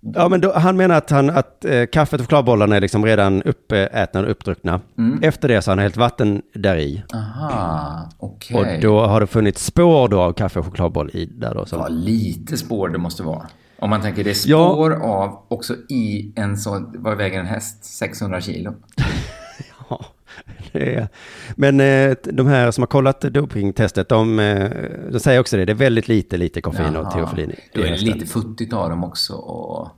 Ja, men då, han menar att, han, att eh, kaffet och chokladbollarna är liksom redan uppätna och uppdruckna. Mm. Efter det så har han hällt vatten där i. Aha, okej. Och då har det funnits spår då av kaffe och chokladboll i där då. Som, Vad lite spår det måste vara. Om man tänker det är Ja. spår av också i en sån, vad väger en häst? 600 kilo. (laughs) Är. Men eh, de här som har kollat dopingtestet, de, eh, de säger också det. Det är väldigt lite, lite koffein och Jaha. teofilin i Då är det lite futtigt av dem också. Och...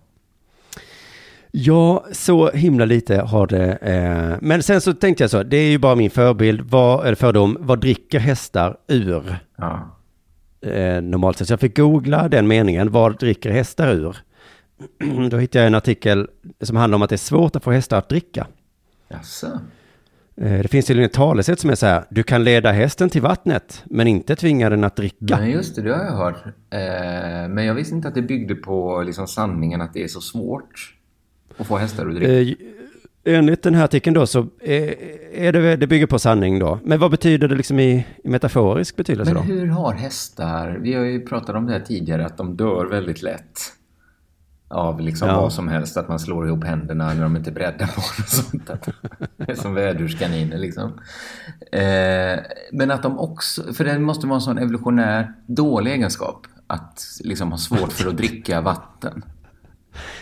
Ja, så himla lite har det. Eh, men sen så tänkte jag så, det är ju bara min förbild, vad, eller fördom, vad dricker hästar ur Ja. eh, normalt sett? Så jag fick googla den meningen, vad dricker hästar ur? (clears throat) Då hittade jag en artikel som handlar om att det är svårt att få hästar att dricka. Jaså? Eh, det finns tydligen ett talesätt som är så här, du kan leda hästen till vattnet, men inte tvinga den att dricka. Men just det, det har jag hört. Eh, men jag visste inte att det byggde på liksom sanningen att det är så svårt att få hästar att dricka. Eh, enligt den här artikeln då så är det, det bygger på sanning då. Men vad betyder det liksom i, i metaforisk betydelse Men då? hur har hästar, vi har ju pratat om det här tidigare, att de dör väldigt lätt. Av liksom Ja. vad som helst, att man slår ihop händerna när de inte är beredda på och (laughs) sånt. Att det är som vädurskaniner liksom. Eh, men att de också, för det måste vara en sån evolutionär dålig egenskap. Att liksom ha svårt för att dricka vatten.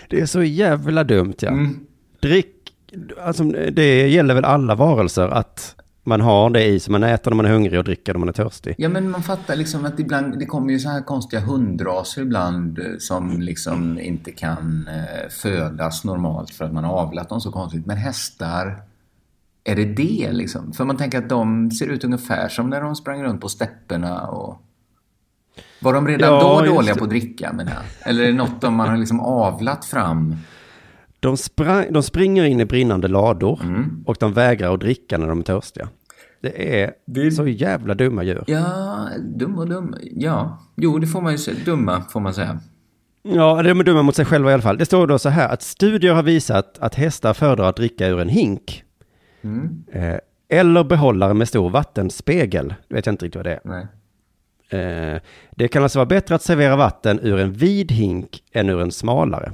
Det är så jävla dumt ja. Mm. Drick, alltså det gäller väl alla varelser att man har det i så man äter när man är hungrig och dricker när man är törstig. Ja men man fattar liksom att ibland, det kommer ju så här konstiga hundraser ibland eh, som liksom inte kan eh, födas normalt för att man har avlat dem så konstigt. Men hästar, är det det liksom? För man tänker att de ser ut ungefär som när de sprang runt på stepperna och... Var de redan Ja, då dåliga det. på att dricka menar jag? Eller är det något de man har liksom avlat fram? De, sprang, de springer in i brinnande lador Mm. och de vägrar att dricka när de är törstiga. Det är Det- så jävla dumma djur. Ja, dum och dum. Ja, jo det får man ju säga. Dumma får man säga. Ja, de är dumma mot sig själva i alla fall. Det står då så här att studier har visat att hästar föredrar att dricka ur en hink. Mm. Eh, eller behållare med stor vattenspegel. Det vet jag inte riktigt vad det är. Nej. Eh, det kan alltså vara bättre att servera vatten ur en vid hink än ur en smalare.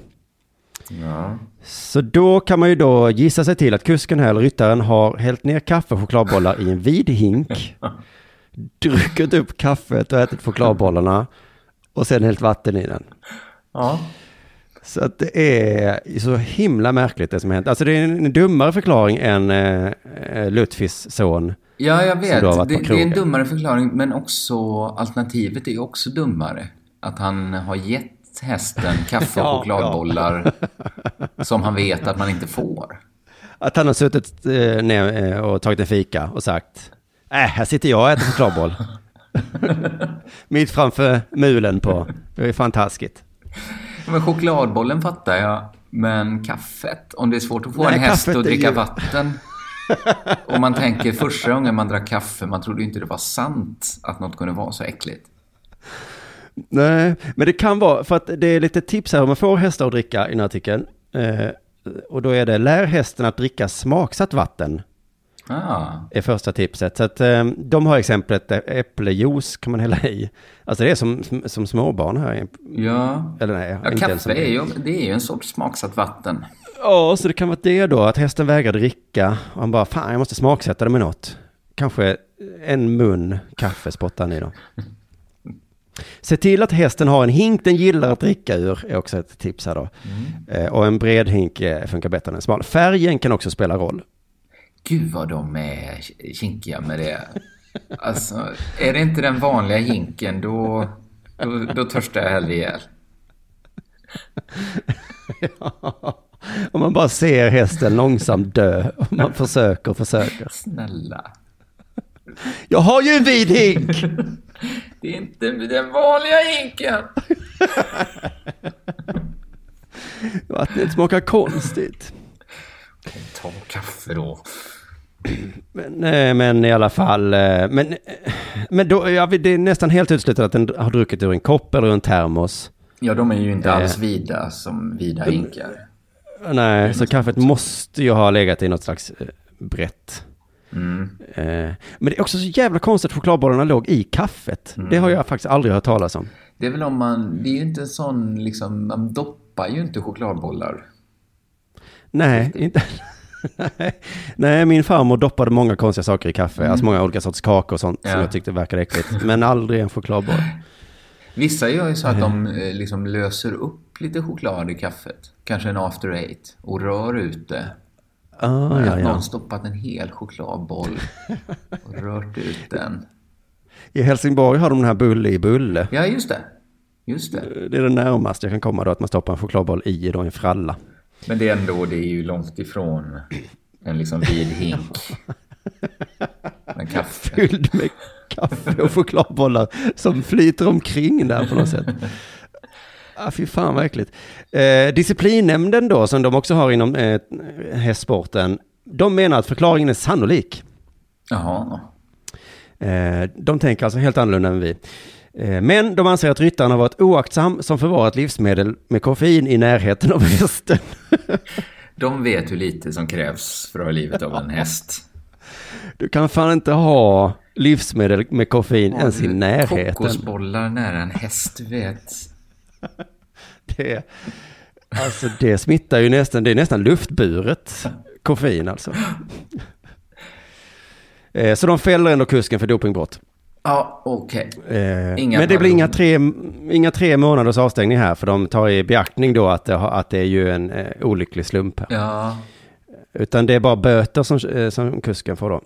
Ja. Så då kan man ju då gissa sig till att kusken här, eller ryttaren, har hällt ner kaffe och chokladbollar i en vid hink. (laughs) druckit upp kaffet och ätit chokladbollarna. Och sen hällt vatten i den. Ja. Så att det är så himla märkligt det som hänt. Alltså det är en dummare förklaring än eh, eh, Lutfis son. Ja, jag vet. Det, det är en dummare förklaring, men också alternativet är också dummare. Att han har gett hästen kaffe (laughs) och Ja, chokladbollar som han vet att man inte får. Att han har suttit eh, ner eh, och tagit en fika och sagt Äh, här sitter jag och äter chokladboll. (laughs) Mitt framför mulen på. Det är fantastiskt. Men chokladbollen fattar jag, men kaffet? Om det är svårt att få Nej, en häst att dricka ju- vatten. Och man tänker första gången man drack kaffe, man trodde inte det var sant att något kunde vara så äckligt. Nej, men det kan vara, för att det är lite tips här hur man får hästar att dricka i den här artikeln. Eh, och då är det, lär hästen att dricka smaksatt vatten. Ah. är första tipset. Så att eh, de har exemplet eh, äpplejuice kan man hälla i. Alltså det är som, som småbarn här. Ja. Eller nej, ja kaffe är ju, det är ju en sorts smaksatt vatten. Ja, så det kan vara det då, att hästen vägrar dricka. Och han bara, fan jag måste smaksätta det med något. Kanske en mun kaffe spottar han i då. Se till att hästen har en hink den gillar att dricka ur, är också ett tips här då. Eh, och en bred hink eh, funkar bättre än en smal. Färgen kan också spela roll. Gud vad de är kinkiga med det. Alltså, är det inte den vanliga hinken då, då, då törstar jag hellre ihjäl. (laughs) Om man bara ser hästen långsamt dö. Och man försöker och försöker. Snälla. Jag har ju en vid hink! (laughs) Det är inte den vanliga hinken. Vattnet (laughs) smakar konstigt. Ta kaffe då. Men, men i alla fall, eh, men, eh, men då, ja, det är nästan helt uteslutet att den har druckit ur en kopp eller en termos. Ja, de är ju inte Eh. alls vida som vida hinkar. Nej, så kaffet måste ju ha legat i något slags brett. Mm. Eh, Men det är också så jävla konstigt att chokladbollarna låg i kaffet. Det har jag faktiskt aldrig hört talas om. Det är väl om man, det är ju inte en sån liksom, man doppar ju inte chokladbollar. Nej, inte... (laughs) Nej. Min farmor doppade många konstiga saker i kaffe. Alltså många olika sorts kakor och sånt som Ja. jag tyckte verkade äckligt. Men aldrig en chokladboll. (laughs) Vissa gör ju så att de eh, liksom löser upp lite choklad i kaffet. Kanske en after eight. Och rör ut det. Ah, att ja, någon ja. stoppat en hel chokladboll och rört ut den. I Helsingborg har de den här bulle i bulle. Ja, just det. Just det. Det är det närmaste jag kan komma då, att man stoppar en chokladboll i då en fralla. Men det är ändå, det är ju långt ifrån en liksom vid hink. (laughs) Med kaffe. Fylld med kaffe och chokladbollar som flyter omkring där på något sätt. (laughs) Ah, fy fan vad äckligt. Eh, disciplinnämnden då, som de också har inom eh, hästsporten, de menar att förklaringen är sannolik. Jaha. Eh, de tänker alltså helt annorlunda än vi. Eh, men de anser att ryttaren har varit oaktsam som förvarat livsmedel med koffein i närheten av hästen. (laughs) De vet hur lite som krävs för att ha livet av en häst. Du kan fan inte ha livsmedel med koffein ens i närheten. Kokosbollar nära en häst, vet. (laughs) Det, alltså det smittar ju nästan, det är nästan luftburet koffein alltså. (laughs) Eh, Så de fäller ändå kusken för dopingbrott. Ja, okej. Eh, Inga Men det blir inga tre, inga tre månaders avstängning här, för de tar i beaktning då att det, att det är ju en eh, olycklig slump här. Ja, Utan det är bara böter som, eh, som kusken får då.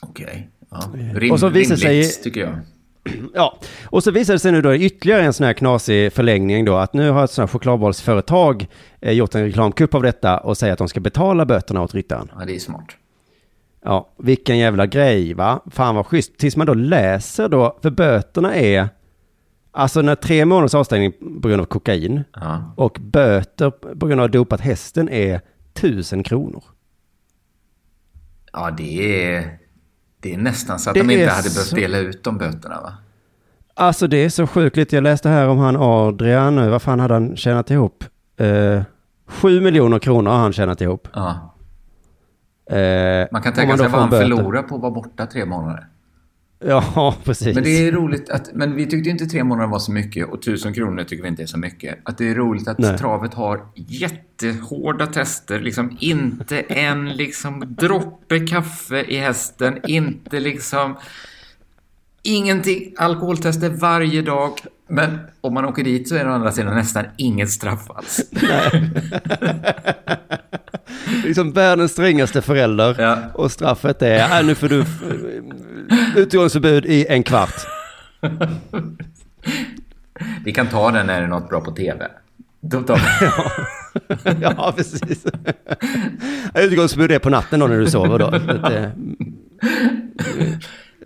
okej. Ja. Och Rim, så visar rimligt, sig- tycker jag. (clears throat) Ja, och så visar det sig nu då ytterligare en sån här knasig förlängning då, att nu har ett sånt här chokladbollsföretag eh, gjort en reklamkupp av detta och säger att de ska betala böterna åt ryttaren. Ja, det är smart. Ja, vilken jävla grej va? Fan vad schysst. Tills man då läser då, för böterna är, alltså när tre månaders avstängning på grund av kokain Ja. och böter på grund av dopat hästen är tusen kronor. Ja, det är, det är nästan så att Det de inte hade behövt så- dela ut de böterna, va? Alltså det är så sjukligt. Jag läste här om han Adrian nu. Vad fan hade han tjänat ihop? Eh, Sju miljoner kronor har han tjänat ihop. Ja. Eh, Man kan tänka sig vad han förlorar på att vara borta tre månader. (laughs) Ja, precis. Men det är roligt att, men vi tyckte inte tre månader var så mycket och tusen kronor tycker vi inte är så mycket. Att det är roligt att Nej. travet har jättehårda tester, liksom inte en liksom droppe kaffe i hästen, inte liksom ingenting, alkoholtester varje dag. Men om man åker dit så är det å andra sidan nästan inget straff alls. liksom (laughs) världens strängaste förälder. Ja. Och straffet är, äh, nu får du utegångsförbud i en kvart. Vi kan ta den när det är något bra på TV. Då tar vi. ja, (laughs) precis. (laughs) Utegångsförbud är på natten då när du sover då. Eh,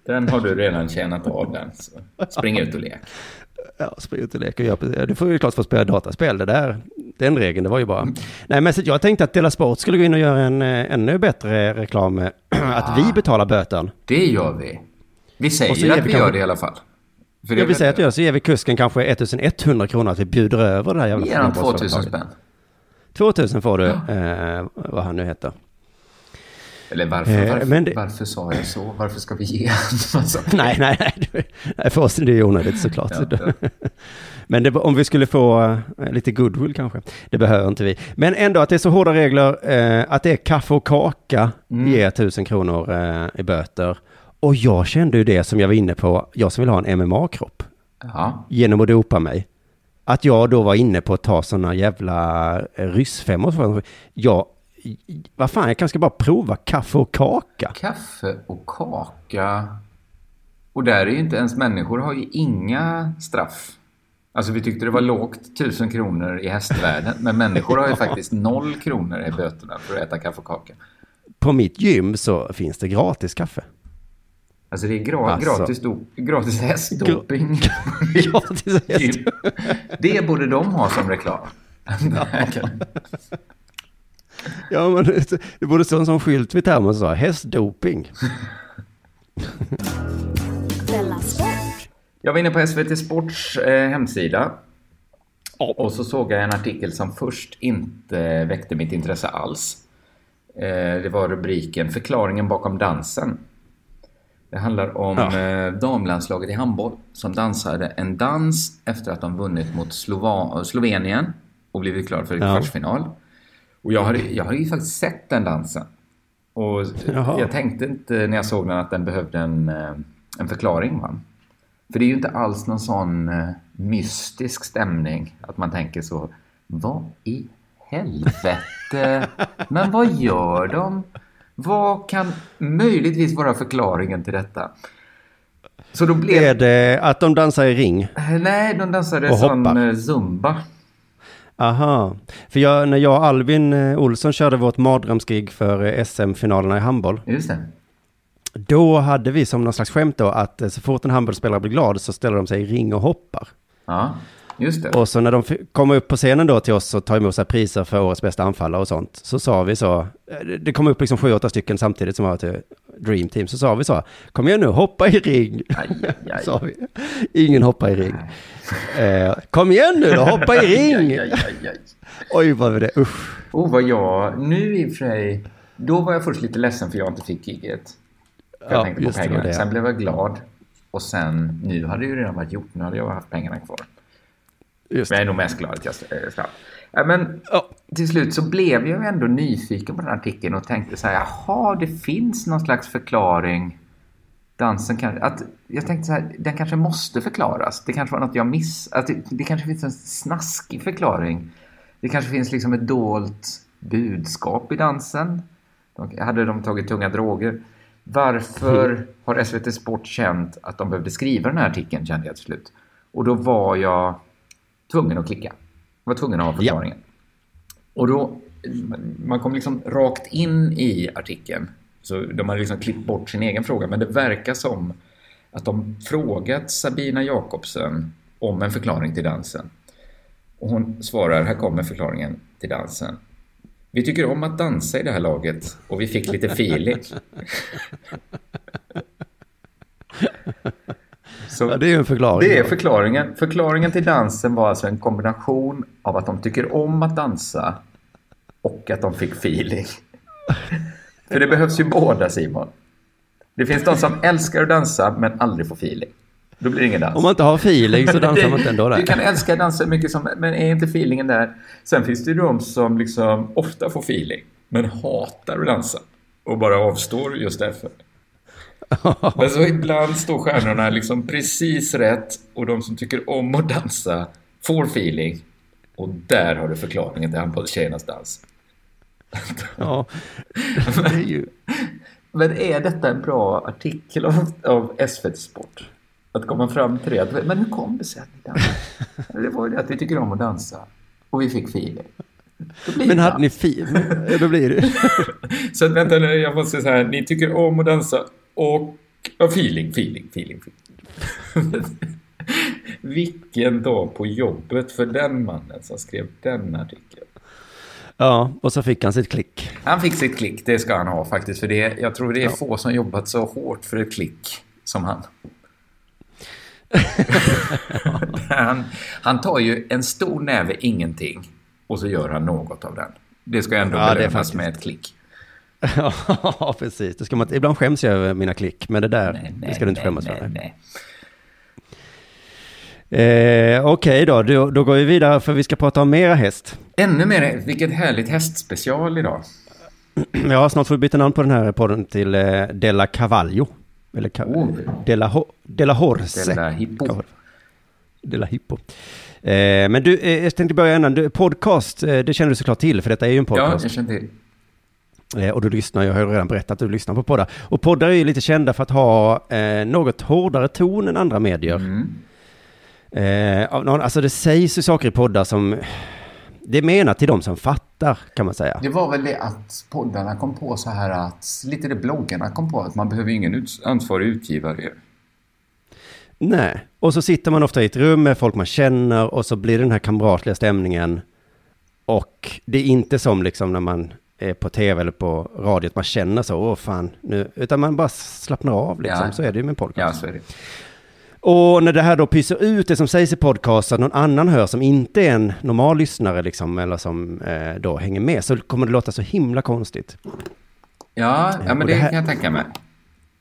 Den har du redan tjänat av den. Så spring ut och lek. Ja, spring ut och lek och gör. Du får ju klart få spela dataspel. Det där, den regeln, det var ju bara... Nej, men så jag tänkte att Dela Sport skulle gå in och göra en eh, ännu bättre reklam. med (clears throat) Att vi betalar böten. Det gör vi. Vi säger ger att vi vi kanske- gör det i alla fall. För det vill säga väl- att vi gör så ger vi kusken kanske 1100 kronor att vi bjuder över det här jävla Ge honom fotbollsföretaget. 2000 spänn. 2000 får du, eh, vad han nu heter. Eller varför, Eh, varför, det- varför sa jag så? Varför ska vi ge (laughs) massa (laughs) Nej, nej, nej. För oss är det onödigt såklart. (laughs) Ja, ja. Men det, om vi skulle få eh, lite goodwill kanske. Det behöver inte vi. Men ändå att det är så hårda regler. Eh, att det är kaffe och kaka Mm. ger tusen kronor eh, i böter. Och jag kände ju det som jag var inne på. Jag som vill ha en MMA-kropp. Ja, Genom att dopa mig. Att jag då var inne på att ta sådana jävla eh, ryssfemmor. Jag, vad fan, jag kanske ska bara prova kaffe och kaka. kaffe och kaka. Och där är ju inte ens människor har ju inga straff. Alltså vi tyckte det var lågt, tusen kronor i hästvärlden. Men människor har ju (laughs) faktiskt noll kronor i böterna för att äta kaffe och kaka. På mitt gym så finns det gratis kaffe. Alltså det är gra- Alltså. gratis, do- gratis hästdoping. (laughs) Gratis häst. det borde de ha som reklam. (laughs) Ja, men det, det borde stå en sån skylt vid termos så. Hästdoping. Della Sport. Jag var inne på SVT Sports eh, hemsida. Och så såg jag en artikel som först inte väckte mitt intresse alls. Eh, det var rubriken Förklaringen bakom dansen. Det handlar om Ja. eh, damlandslaget i handboll som dansade en dans efter att de vunnit mot Slova- Slovenien och blivit klara för Ja. kvartsfinal. Och jag har, jag har ju faktiskt sett den dansen. Och Jaha. jag tänkte inte när jag såg den att den behövde en, eh, en förklaring. Va? För det är ju inte alls någon sån eh, mystisk stämning att man tänker så. Vad i helvete? Men vad gör de? Vad kan möjligtvis vara förklaringen till detta? Så då blev... Är det att de dansar i ring? Nej, de dansade eh, zumba. Aha. För jag, när jag och Albin eh, Olsson körde vårt mardrömsgig för eh, SM-finalerna i handboll. Just det. Då hade vi som någon slags skämt då att eh, så fort en handbollsspelare blir glad så ställer de sig i ring och hoppar. Ja, just det. Och så när de kommer upp på scenen då till oss och tar emot så här priser för årets bästa anfallare och sånt. Så sa vi så, det- kom upp liksom sju, åtta stycken samtidigt som var till Dream Team. Så sa vi så, kom igen nu, hoppa i ring. Aj, aj, (laughs) sa vi. Ingen hoppar i ring. Eh, kom igen nu då, hoppa i ring. Aj, aj, aj, aj. Oj, vad var det, usch. Oh, vad jag... Nu i och för sig... Då var jag först lite ledsen för jag inte fick giget. Jag Ja, tänkte på pengarna. det. Sen blev jag glad. Och sen, nu hade det ju redan varit gjort. Nu hade jag haft pengarna kvar. Just Men jag är nog mest glad att jag eh, slapp. Men Ja. till slut så blev jag ändå nyfiken på den artikeln och tänkte så här, jaha, det finns någon slags förklaring. Dansen kan, att, jag tänkte så här, den kanske måste förklaras. Det kanske var något jag miss... Att det, det kanske finns en snaskig förklaring. Det kanske finns liksom ett dolt budskap i dansen. De, hade de tagit tunga droger? Varför har SVT Sport känt att de behövde skriva den här artikeln, kände jag till slut. Och då var jag tvungen att klicka. Jag var tvungen att ha förklaringen. Och då, man kom liksom rakt in i artikeln. Så de hade liksom klippt bort sin egen fråga. Men det verkar som att de frågat Sabina Jakobsen om en förklaring till dansen. Och hon svarar, här kommer förklaringen till dansen. Vi tycker om att dansa i det här laget och vi fick lite feeling. (laughs) Så Ja, det är en förklaring. det är förklaringen. Förklaringen till dansen var alltså en kombination av att de tycker om att dansa och att de fick feeling. För det behövs ju båda Simon. Det finns de som älskar att dansa men aldrig får feeling. Då blir det ingen dans. Om man inte har feeling så dansar man inte ändå Du där. kan älska dansa mycket som, men är inte feelingen där. Sen finns det ju de som liksom ofta får feeling men hatar att dansa och bara avstår just därför. (laughs) Men så ibland står stjärnorna liksom precis rätt och de som tycker om att dansa får feeling. Och där har du förklaringen till handbollstjejernas dans. Ja, (laughs) det är ju... Men är detta en bra artikel av, av SVT Sport? Att komma fram till det. Men hur kom det sig att ni dansade? Det var ju det att vi tycker om att dansa. Och vi fick feeling. Men hade ni feeling? Då blir det... (laughs) Så vänta nu, jag måste säga här. Ni tycker om att dansa och... Ja, feeling, feeling, feeling. feeling. (laughs) Vilken dag på jobbet för den mannen som skrev den artikeln. Ja, och så fick han sitt klick. Han fick sitt klick, det ska han ha faktiskt. För det, jag tror det är få som jobbat så hårt för ett klick som han. (laughs) han. Han tar ju en stor näve ingenting och så gör han något av den. Det ska ändå Ja, det belönas faktiskt- med ett klick. (laughs) Ja, precis. Det ska man, ibland skäms jag över mina klick, men det där, Nej, det nej, ska du inte skämmas nej, för. nej. Eh, Okej då, då, då går vi vidare för vi ska prata om mera häst. Ännu mer, vilket härligt hästspecial idag. (clears throat) Ja, snart får vi byta namn på den här podden till eh, Della Cavallo. Eller Ca- Oh. Della, Ho- Della Horse. Della Hippo. Della Hippo. Eh, men du, eh, jag tänkte börja innan. Du, podcast, eh, det känner du såklart till, för detta är ju en Ja, podcast. jag känner till. Eh, och du lyssnar, jag har ju redan berättat att du lyssnar på poddar. Och poddar är ju lite kända för att ha eh, något hårdare ton än andra medier. Mm. Eh, alltså det sägs ju saker i poddar som... Det är menat till de som fattar, kan man säga. Det var väl det att poddarna kom på så här att, lite det bloggarna kom på, att man behöver ingen ut, ansvarig utgivare. Nej, och så sitter man ofta i ett rum med folk man känner och så blir det den här kamratliga stämningen. Och det är inte som liksom när man är på tv eller på radio, att man känner så, åh fan, nu, utan man bara slappnar av liksom. Ja. Så är det ju med en podcast. Ja, så är det. Och när det här då pyser ut det som sägs i podcast, så att någon annan hör som inte är en normal lyssnare liksom, eller som eh, då hänger med, så kommer det låta så himla konstigt. Ja, ja men Och det, det här- kan jag tänka mig.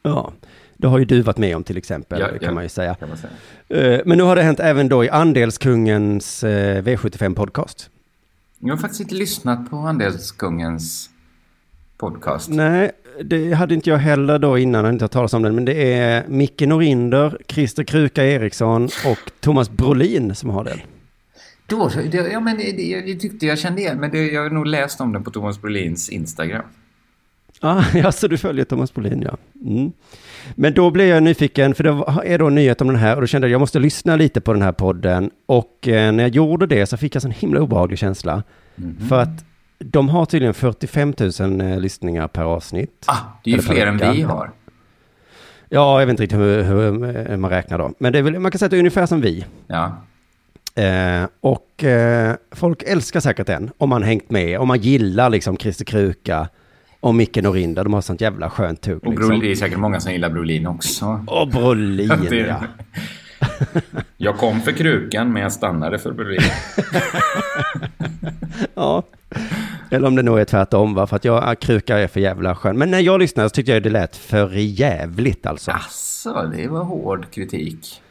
Ja, det har ju du varit med om till exempel, Ja, kan ja. man ju säga. Man säga. Eh, Men nu har det hänt även då i Andelskungens eh, V75 podcast. Jag har faktiskt inte lyssnat på Andelskungens podcast. Nej, det hade inte jag heller då innan, jag hade inte hört talas om den, men det är Micke Norinder, Christer Kruka Eriksson och Thomas Brolin som har den. Då, det, ja, men det, det tyckte jag kände igen, men det, jag har nog läst om den på Thomas Brolins Instagram. Ah, (laughs) ja, så du följer Thomas Brolin, ja. Mm. Men då blev jag nyfiken, för det är då en nyhet om den här och då kände jag att jag måste lyssna lite på den här podden. Och eh, när jag gjorde det så fick jag en himla obehaglig känsla. För att de har tydligen 45 000 eh, lyssningar per avsnitt. Ah, det är ju fler än vi har. Ja, jag vet inte riktigt hur, hur eh, man räknar då. Men väl, man kan säga att det är ungefär som vi. Ja. Eh, och eh, folk älskar säkert den, om man hängt med, om man gillar liksom Christer Kruka och Micke Norinder. De har sånt jävla skönt tugg. Och Liksom. Brolin, det är säkert många som gillar Brolin också. Och Brolin, (laughs) ja. (laughs) Jag kom för krukan, men jag stannade för Brolin. (laughs) ja. Eller om det nog är tvärtom, va? för att jag, ah, Kruka är för jävla skön. Men när jag lyssnade så tyckte jag det lät för jävligt alltså. Asså, det var hård kritik.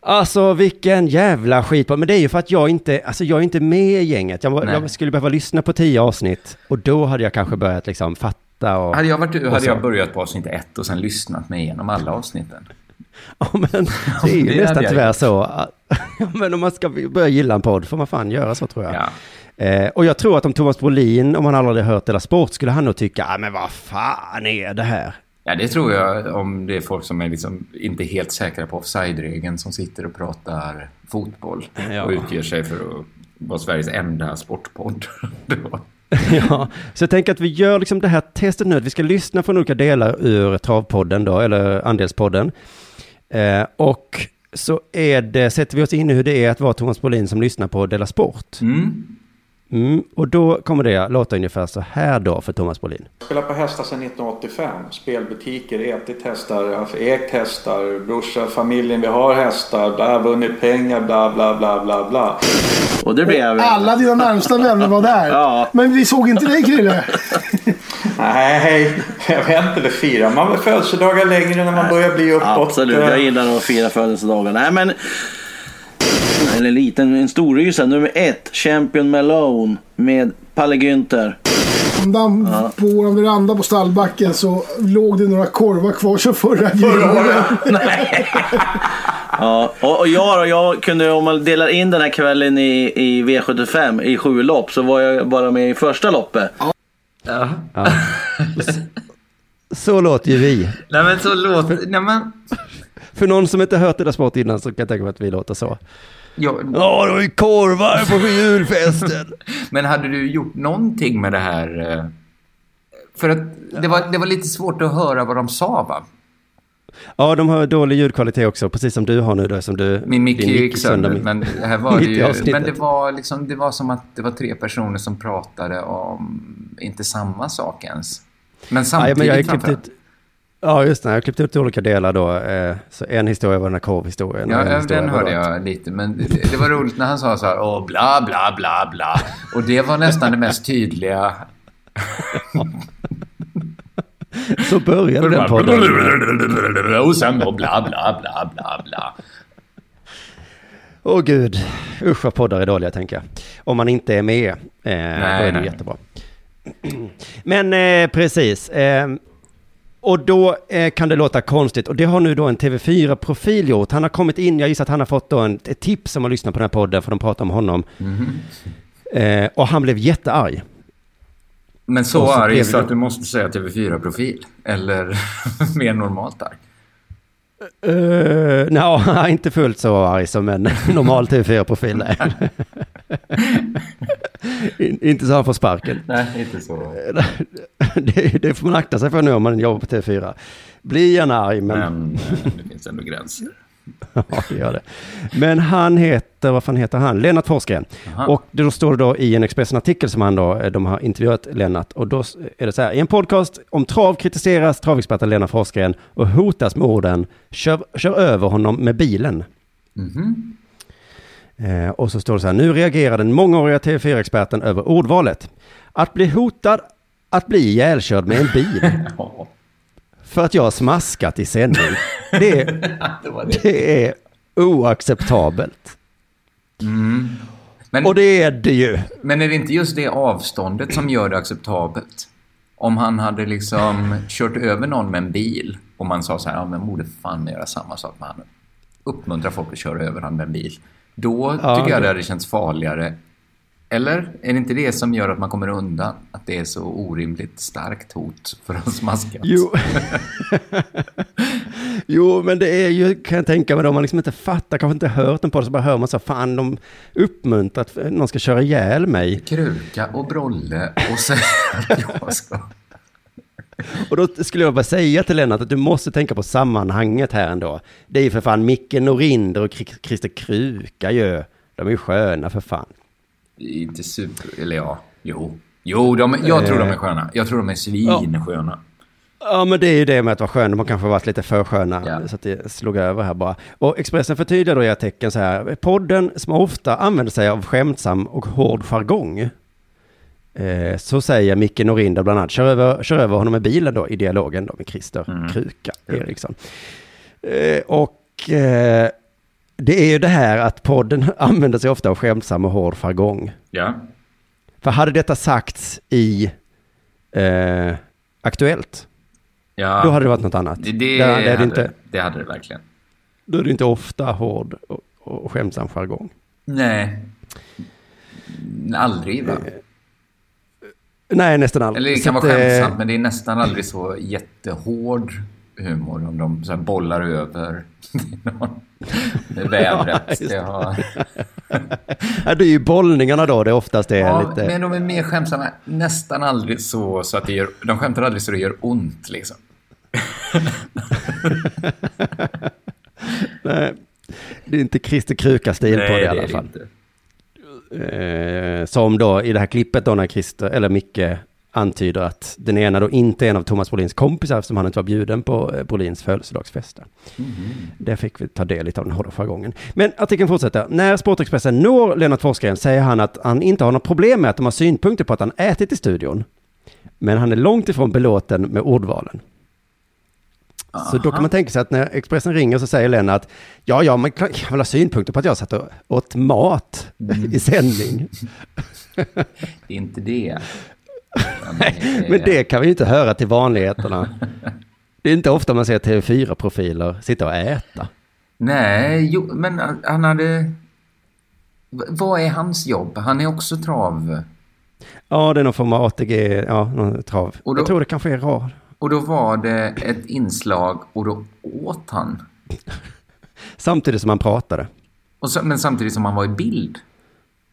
Alltså vilken jävla skit. Men det är ju för att jag inte, alltså jag är inte med i gänget. Jag, jag skulle behöva lyssna på tio avsnitt och då hade jag kanske börjat liksom fatta och... Hade jag varit du hade jag börjat på avsnitt ett och sen lyssnat mig igenom alla avsnitten. Ja, men det är ju (laughs) Det nästan tyvärr gjort. så. att- (laughs) men om man ska börja gilla en podd får man fan göra så tror jag. Ja. Eh, och jag tror att om Thomas Brolin, om han aldrig hört Della Sport, skulle han nog tycka, ah, men vad fan är det här? ja, det tror jag om det är folk som är liksom inte helt säkra på offside-regeln som sitter och pratar fotboll Ja. och utger sig för att vara Sveriges enda sportpodd. (laughs) Ja, så jag tänker att vi gör liksom det här testet nu, att vi ska lyssna från olika delar ur Travpodden då, eller Andelspodden. Eh, och så är det, sätter vi oss in i hur det är att vara Thomas Bolin som lyssnar på Della Sport. Mm. Mm, och då kommer det låta ungefär så här då för Thomas Brolin. Spelat på hästar sedan 1985. Spelbutiker, ätit hästar, alltså ägt hästar, brorsa, familjen, vi har hästar, bla, vunnit pengar, bla, bla, bla, bla, bla. Och det blev... Alla dina närmsta vänner var där. Ja. Men vi såg inte dig Krille. Nej, jag vet inte, det firar man väl födelsedagar längre när man börjar bli uppåt. Absolut, jag gillar att fira födelsedagar. Nej men... En liten, en storrysare. Nummer ett, Champion Malone med Palle Günther. Om damm på vår veranda på stallbacken så låg det några korvar kvar som förra julen. (laughs) Ja, och, och jag, då, jag kunde, om man delar in den här kvällen i, i V75 i sju lopp så var jag bara med i första loppet. Ja. så låter ju vi. Nej men så låter... Nej men... För någon som inte hört Della Sport innan så kan jag tänka mig att vi låter så. Jag, Ja, det var ju korvar på julfesten. (laughs) Men hade du gjort någonting med det här? eh, För att det var, det var lite svårt att höra vad de sa va? Ja, de har dålig ljudkvalitet också, precis som du har nu då, som du... Min mick gick sönder, mitt- men det här var (laughs) det ju... Men det var liksom, det var som att det var tre personer som pratade om inte samma sak ens. Men Ja, samtidigt men jag har klippt ut... Ja, just det. Jag har klippt ut olika delar då. eh, Så en historia var den här korvhistorien. Ja, historia den hörde då jag lite, men det, var roligt när han sa så här, åh, bla, bla, bla, bla. Och det var nästan det mest tydliga. (laughs) Så började den podden. Och sen då bla bla bla bla bla. Åh gud, usch vad poddar är dåliga tänker jag. Om man inte är med, eh, då är det nej. jättebra. (clears throat) Men eh, precis. Eh, och då eh, kan det låta konstigt. Och det har nu då en TV4-profil gjort. Han har kommit in, jag gissar att han har fått då en, ett tips om att lyssna på den här podden, för de pratar om honom. Eh, och han blev jättearg. Men så, så arg så att du måste säga TV4-profil. Eller (laughs) mer normalt arg. Uh, Nej, (laughs) inte fullt så arg som en (laughs) normal TV4-profil. (laughs) inte så han får sparken. Nej, inte så. (laughs) det, det får man akta sig för nu om man jobbar på TV4. Bli gärna arg, men... Men eh, det finns ändå gränser. (laughs) Ja, det gör det. Men han heter, vad fan heter han? Lennart Forsgren. Aha. Och då står det då i en Expressen-artikel som han då, de har intervjuat Lennart. Och då är det så här, i en podcast om trav kritiseras travexperten Lennart Forsgren och hotas med orden, kör, kör över honom med bilen. Mhm. Eh, och så står det så här, nu reagerar den mångåriga TV4-experten över ordvalet. Att bli hotad att bli ihjälkörd med en bil (laughs) för att jag har smaskat i sändning. Det, (laughs) är- det är oacceptabelt. Men, Och det är det ju. men är det inte just det avståndet som gör det acceptabelt? Om han hade liksom kört över någon med en bil och man sa så här, ja men borde fan göra samma sak med honom. Uppmuntra folk att köra över honom med en bil. Då Ja, tycker jag det- det hade känts farligare. Eller är det inte det som gör att man kommer undan? Att det är så orimligt starkt hot för att smaska? Jo. (laughs) jo, men det är ju, kan jag tänka mig, om man liksom inte fattar, kanske inte hört en podd, så bara hör man så, fan de uppmuntrar att någon ska köra ihjäl mig. Kruka och Brolle och säga att jag ska... Och då skulle jag bara säga till Lennart att du måste tänka på sammanhanget här ändå. Det är ju för fan Micke Norinder och Christer Kruka ju. De är ju sköna för fan. Inte super... Eller ja, jo. Jo, de, jag tror de är sköna. Jag tror de är svinsköna. Ja, men det är ju det med att vara skön. De har kanske varit lite för sköna, Ja. så att det slog över här bara. Och Expressen förtydligar då i artikeln så här, podden som ofta använder sig av skämtsam och hård jargong. Eh, så säger Micke Norinder bland annat, kör över, kör över honom med bilen då i dialogen då med Christer Kruka Eriksson. Eh, och eh, det är ju det här att podden (laughs) använder sig ofta av skämtsam och hård jargong. Ja. För hade detta sagts i eh, Aktuellt, ja. då hade det varit något annat. Det, det, det, hade, inte, det hade det verkligen. då är det inte ofta hård och, och skämtsam jargong. Nej. Aldrig, va? Nej, nästan aldrig. Eller det Så kan att, vara eh, skämtsamt, men det är nästan aldrig så jättehård humor om de så bollar över någon med vädret. just det har... (laughs) Ja, det är ju bollningarna då, det oftast är ja, lite... Men de är mer skämtsamma. Nästan aldrig så, så att det gör... De skämtar aldrig så det gör ont, liksom. (laughs) Nej, det är inte Christer Kruka-stil på det i alla det fall. inte. Eh, som då i det här klippet då när Christer, eller Micke, antyder att den ena då inte är en av Thomas Brolins kompisar eftersom han inte var bjuden på eh, Brolins födelsedagsfest. där. Där fick vi ta del av den hårda jargongen. Men artikeln fortsätter. När Sportexpressen når Lennart Forsgren säger han att han inte har något problem med att de har synpunkter på att han ätit i studion. Men han är långt ifrån belåten med ordvalen. Så då kan man tänka sig att när Expressen ringer så säger Lennart, ja, ja, kan kan väl ha synpunkter på att jag satt och åt mat i sändning. (laughs) Det är inte det. (laughs) Utan Men det kan vi inte höra till vanligheterna. Det är inte ofta man ser TV4-profiler sitta och äta. Nej, jo, men han hade... Vad är hans jobb? Han är också trav... Ja, det är någon form av ATG, ja, någon trav. Då- Jag tror det kanske är rad. Och då var det ett inslag och då åt han. Samtidigt som han pratade. Och så, men samtidigt som han var i bild.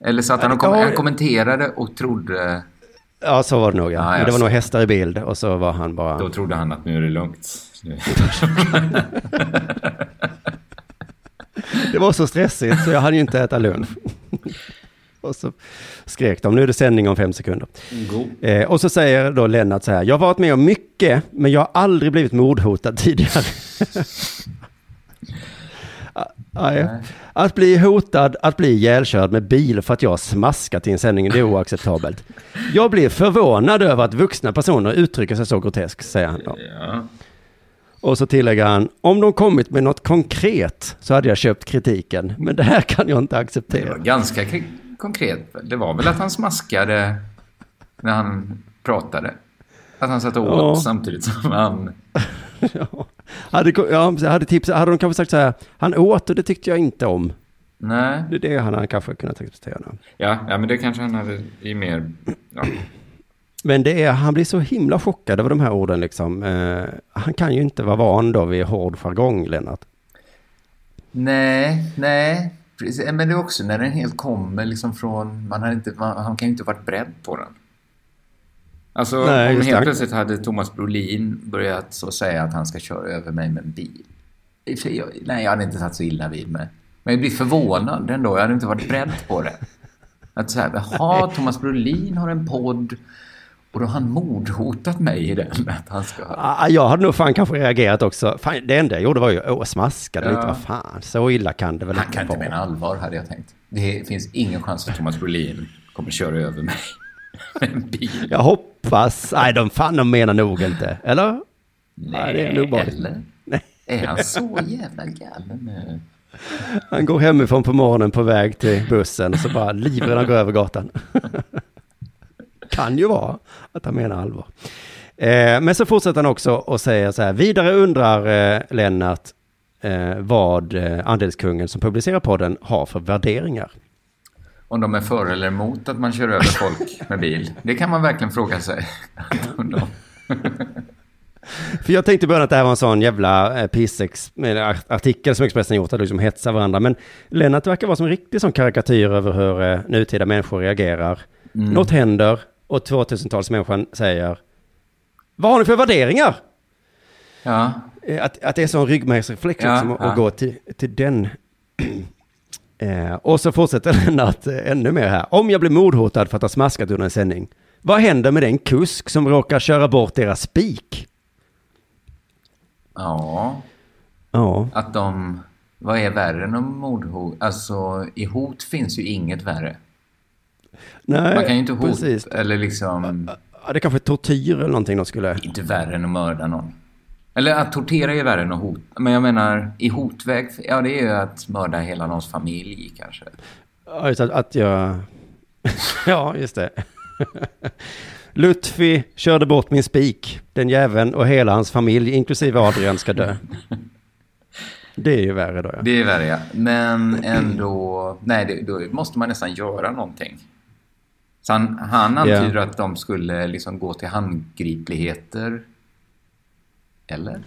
Eller så att han, kom, han kommenterade och trodde... Ja, så var det nog. Ja. Ja, Men det var nog hästar i bild och så var han bara... Då trodde han att nu är det lugnt. (laughs) Det var så stressigt så jag hann ju inte äta lunch. (laughs) och så skrek de, nu är det sändning om fem sekunder. Eh, och så säger då Lennart så här, jag har varit med om mycket, men jag har aldrig blivit mordhotad tidigare. (laughs) Nej. Att bli hotad att bli ihjälkörd med bil för att jag smaskat i en sändning, det är oacceptabelt. Jag blir förvånad över att vuxna personer uttrycker sig så groteskt, säger han då. Ja. Och så tillägger han, om de kommit med något konkret så hade jag köpt kritiken, men det här kan jag inte acceptera. ganska konkret. Det var väl att han smaskade när han pratade. Att han satt och åt Ja. samtidigt som han... (laughs) Ja. Hade, ja, hade, tips, hade de kanske sagt så här, han åt och det tyckte jag inte om. Nej. Det är det han hade kanske kunnat acceptera. Ja, ja, men det kanske han hade i mer... Ja. Men det är, han blir så himla chockad över de här orden liksom. Eh, han kan ju inte vara van då vid hård jargong, Lennart. Nej, nej. Precis. Men det är också när den helt kommer liksom från... Man har inte, man, han kan ju inte varit beredd på den. Alltså, Nej, om helt plötsligt hade Thomas Brolin börjat så säga att han ska köra över mig med en bil. Jag, nej, jag hade inte tagit så illa vid mig. Men jag blir förvånad ändå. Jag hade inte varit beredd på det. Att så här, jaha, Thomas Brolin har en podd och då har han mordhotat mig i den. Att han ska... Ah, Jag hade nog fan kanske reagerat också. Fan, det enda jag gjorde var ju att smaska Ja. lite. Vad fan, så illa kan det väl Han kan inte vara. mena allvar, hade jag tänkt. Det finns ingen chans att Thomas Brolin kommer köra över mig (laughs) med en bil. Jag hoppas. Nej, de fan de menar nog inte. Eller? Nej, det är nog bara- eller? Nej. Är han så jävla galen nu? Han går hemifrån på morgonen på väg till bussen så bara livrädd går över gatan. (laughs) kan ju vara att han menar allvar. Eh, men så fortsätter han också och säger så här. Vidare undrar eh, Lennart eh, vad eh, Andelskungen som publicerar podden har för värderingar. Om de är för eller emot att man kör över folk med bil. Det kan man verkligen fråga sig. (laughs) För jag tänkte i början att det här var en sån jävla eh, pissex, med artikel som Expressen gjort, att liksom hetsa varandra. Men Lennart verkar vara som en riktig sån karikatyr över hur eh, nutida människor reagerar. Något händer och 2000-tals människan säger Vad har ni för värderingar? Ja, Eh, Att, att det är sån ryggmärgsreflex Ja, liksom, att ja. gå till, till den. (clears throat) eh, och så fortsätter (laughs) Lennart eh, ännu mer här. Om jag blir mordhotad för att ha smaskat under en sändning. Vad händer med den kusk som råkar köra bort deras spik? ja, Ja, att de... Vad är värre än mordhot? Alltså, i hot finns ju inget värre. Nej, Man kan ju inte hota, precis. eller liksom... Ja, det kanske är tortyr eller någonting de skulle... Inte värre än att mörda någon. Eller att tortera är värre än att hota. Men jag menar, i hotväg, ja det är ju att mörda hela någons familj kanske. Ja, just att, att jag... (laughs) ja, just det. (laughs) Lutfi körde bort min spik. Den jäveln och hela hans familj, inklusive Adrian, ska dö. (laughs) Det är ju värre då, ja. Det är värre ja. Men ändå, nej det, då måste man nästan göra någonting. Så han, han antyder att de skulle liksom gå till handgripligheter. Eller?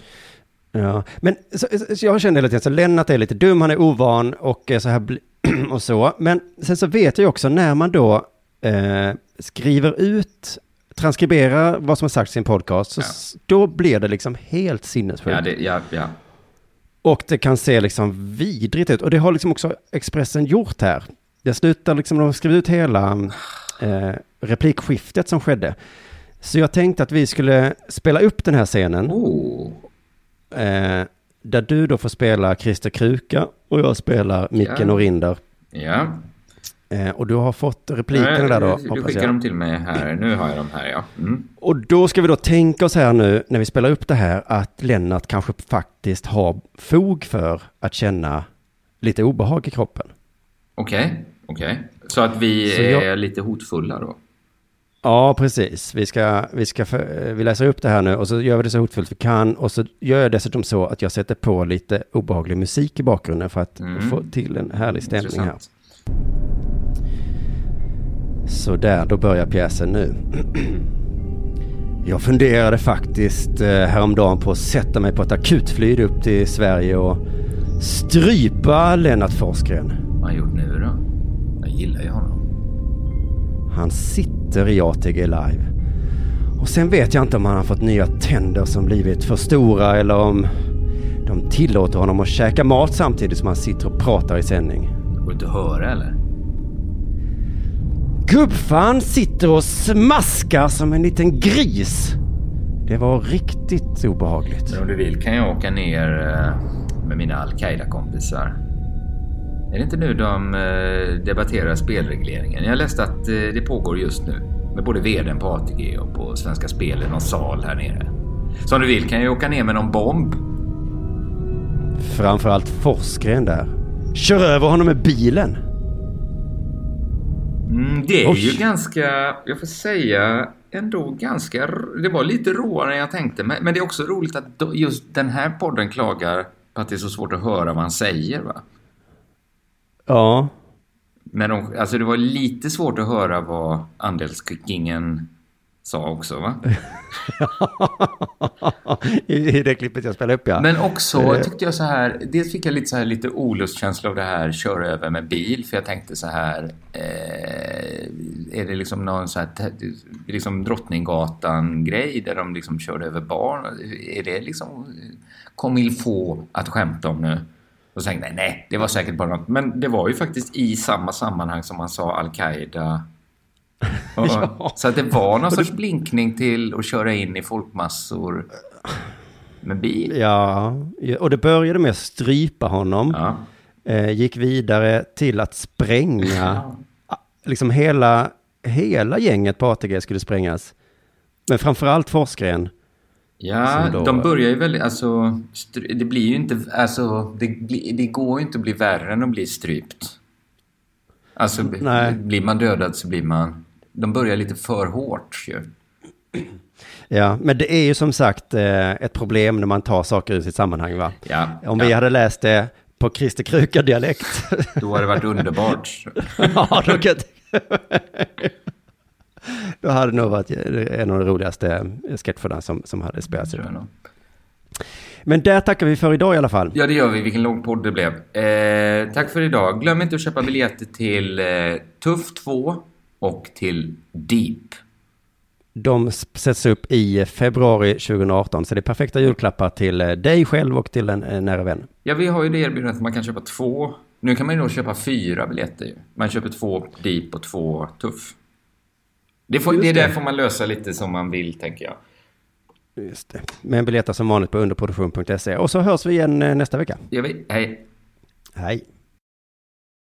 Ja, men så, så jag kände hela tiden så Lennart är lite dum, han är ovan och så här (clears throat) och så. Men sen så vet jag också när man då eh, skriver ut, transkriberar vad som har sagts i en podcast, så Ja. då blir det liksom helt sinnessjukt. Ja, det, ja, ja. Och det kan se liksom vidrigt ut. Och det har liksom också Expressen gjort här. Det slutar liksom, de har skrivit ut hela eh, replikskiftet som skedde. Så jag tänkte att vi skulle spela upp den här scenen. Oh. Eh, där du då får spela Christer Kruka och jag spelar Micke Ja. Norinder. Ja. Eh, och du har fått replikerna där då, Du hoppas skickar jag. dem till mig här. Nu har jag dem här, ja. Mm. Och då ska vi då tänka oss här nu, när vi spelar upp det här, att Lennart kanske faktiskt har fog för att känna lite obehag i kroppen. Okej, okej. Så att vi Så jag- är lite hotfulla då? Ja, precis. Vi, ska, vi, ska för, vi läser upp det här nu och så gör vi det så hotfullt vi kan. Och så gör jag dessutom så att jag sätter på lite obehaglig musik i bakgrunden för att Mm. få till en härlig stämning här. Så där, då börjar pjäsen nu. Jag funderade faktiskt eh, häromdagen på att sätta mig på ett akutflyg upp till Sverige och strypa Lennart Forsgren. Vad har han gjort nu då? Gillar ju honom. Han sitter i ATG Live. Och sen vet jag inte om han har fått nya tänder som blivit för stora eller om de tillåter honom att käka mat samtidigt som han sitter och pratar i sändning. Går det inte att höra eller? Gubbfan sitter och smaskar som en liten gris. Det var riktigt obehagligt. Men om du vill kan jag åka ner eh, med mina Al-Qaida-kompisar. Är det inte nu de eh, debatterar spelregleringen? Jag läste att eh, det pågår just nu. Med både vdn på ATG och på Svenska Spel i någon sal här nere. Så om du vill kan jag åka ner med någon bomb. Framförallt Forsgren där. Kör över honom med bilen. Mm, det är Oj. ju ganska, jag får säga, ändå ganska... Det var lite råare än jag tänkte. Men, men det är också roligt att just den här podden klagar på att det är så svårt att höra vad han säger. Va? Ja. Men de, alltså det var lite svårt att höra vad andelskingen sa också. Va? (laughs) I, I det klippet jag spelade upp ja. Men också Eh. tyckte jag så här, dels fick jag lite så här lite olustkänsla av det här köra över med bil, för jag tänkte så här, eh, är det liksom någon så här, liksom Drottninggatan-grej där de liksom körde över barn? Är det liksom il faut att skämta om nu? Och så tänkte jag, nej, det var säkert bara något. Men det var ju faktiskt i samma sammanhang som man sa Al-Qaida. (laughs) Och, Ja. Så att det var någon sorts blinkning till att köra in i folkmassor med bil. Ja, och det började med att strypa honom. Ja. Eh, gick vidare till att spränga. Liksom hela, hela gänget på ATG skulle sprängas. Men framförallt Forsgren. Ja, då- de börjar ju väldigt, alltså, det blir ju inte, alltså, det, det går ju inte att bli värre än att bli strypt. Alltså, Nej. blir man dödad så blir man, de börjar lite för hårt ju. Ja, men det är ju som sagt eh, ett problem när man tar saker ur sitt sammanhang va? Ja, Om ja. vi hade läst det på Christer Kruka-dialekt. Då har det varit underbart. (laughs) ja, då, kan jag då hade det nog varit en av de roligaste sketcherna som, som hade spelats. nog. Men där tackar vi för idag i alla fall. Ja, det gör vi. Vilken lång podd det blev. Eh, tack för idag. Glöm inte att köpa biljetter till eh, Tuff 2 och till Deep. De sätts upp i februari 2018, så det är perfekta julklappar till eh, dig själv och till en eh, nära vän. Ja, vi har ju det erbjudandet att man kan köpa två. Nu kan man ju då köpa fyra biljetter. Man köper två Deep och två Tuff. Det, får, det där får man lösa lite som man vill, tänker jag. Just det. Men biljetter som vanligt på underproduktion.se. Och så hörs vi igen eh, nästa vecka. Det gör vi. Hej. Hej.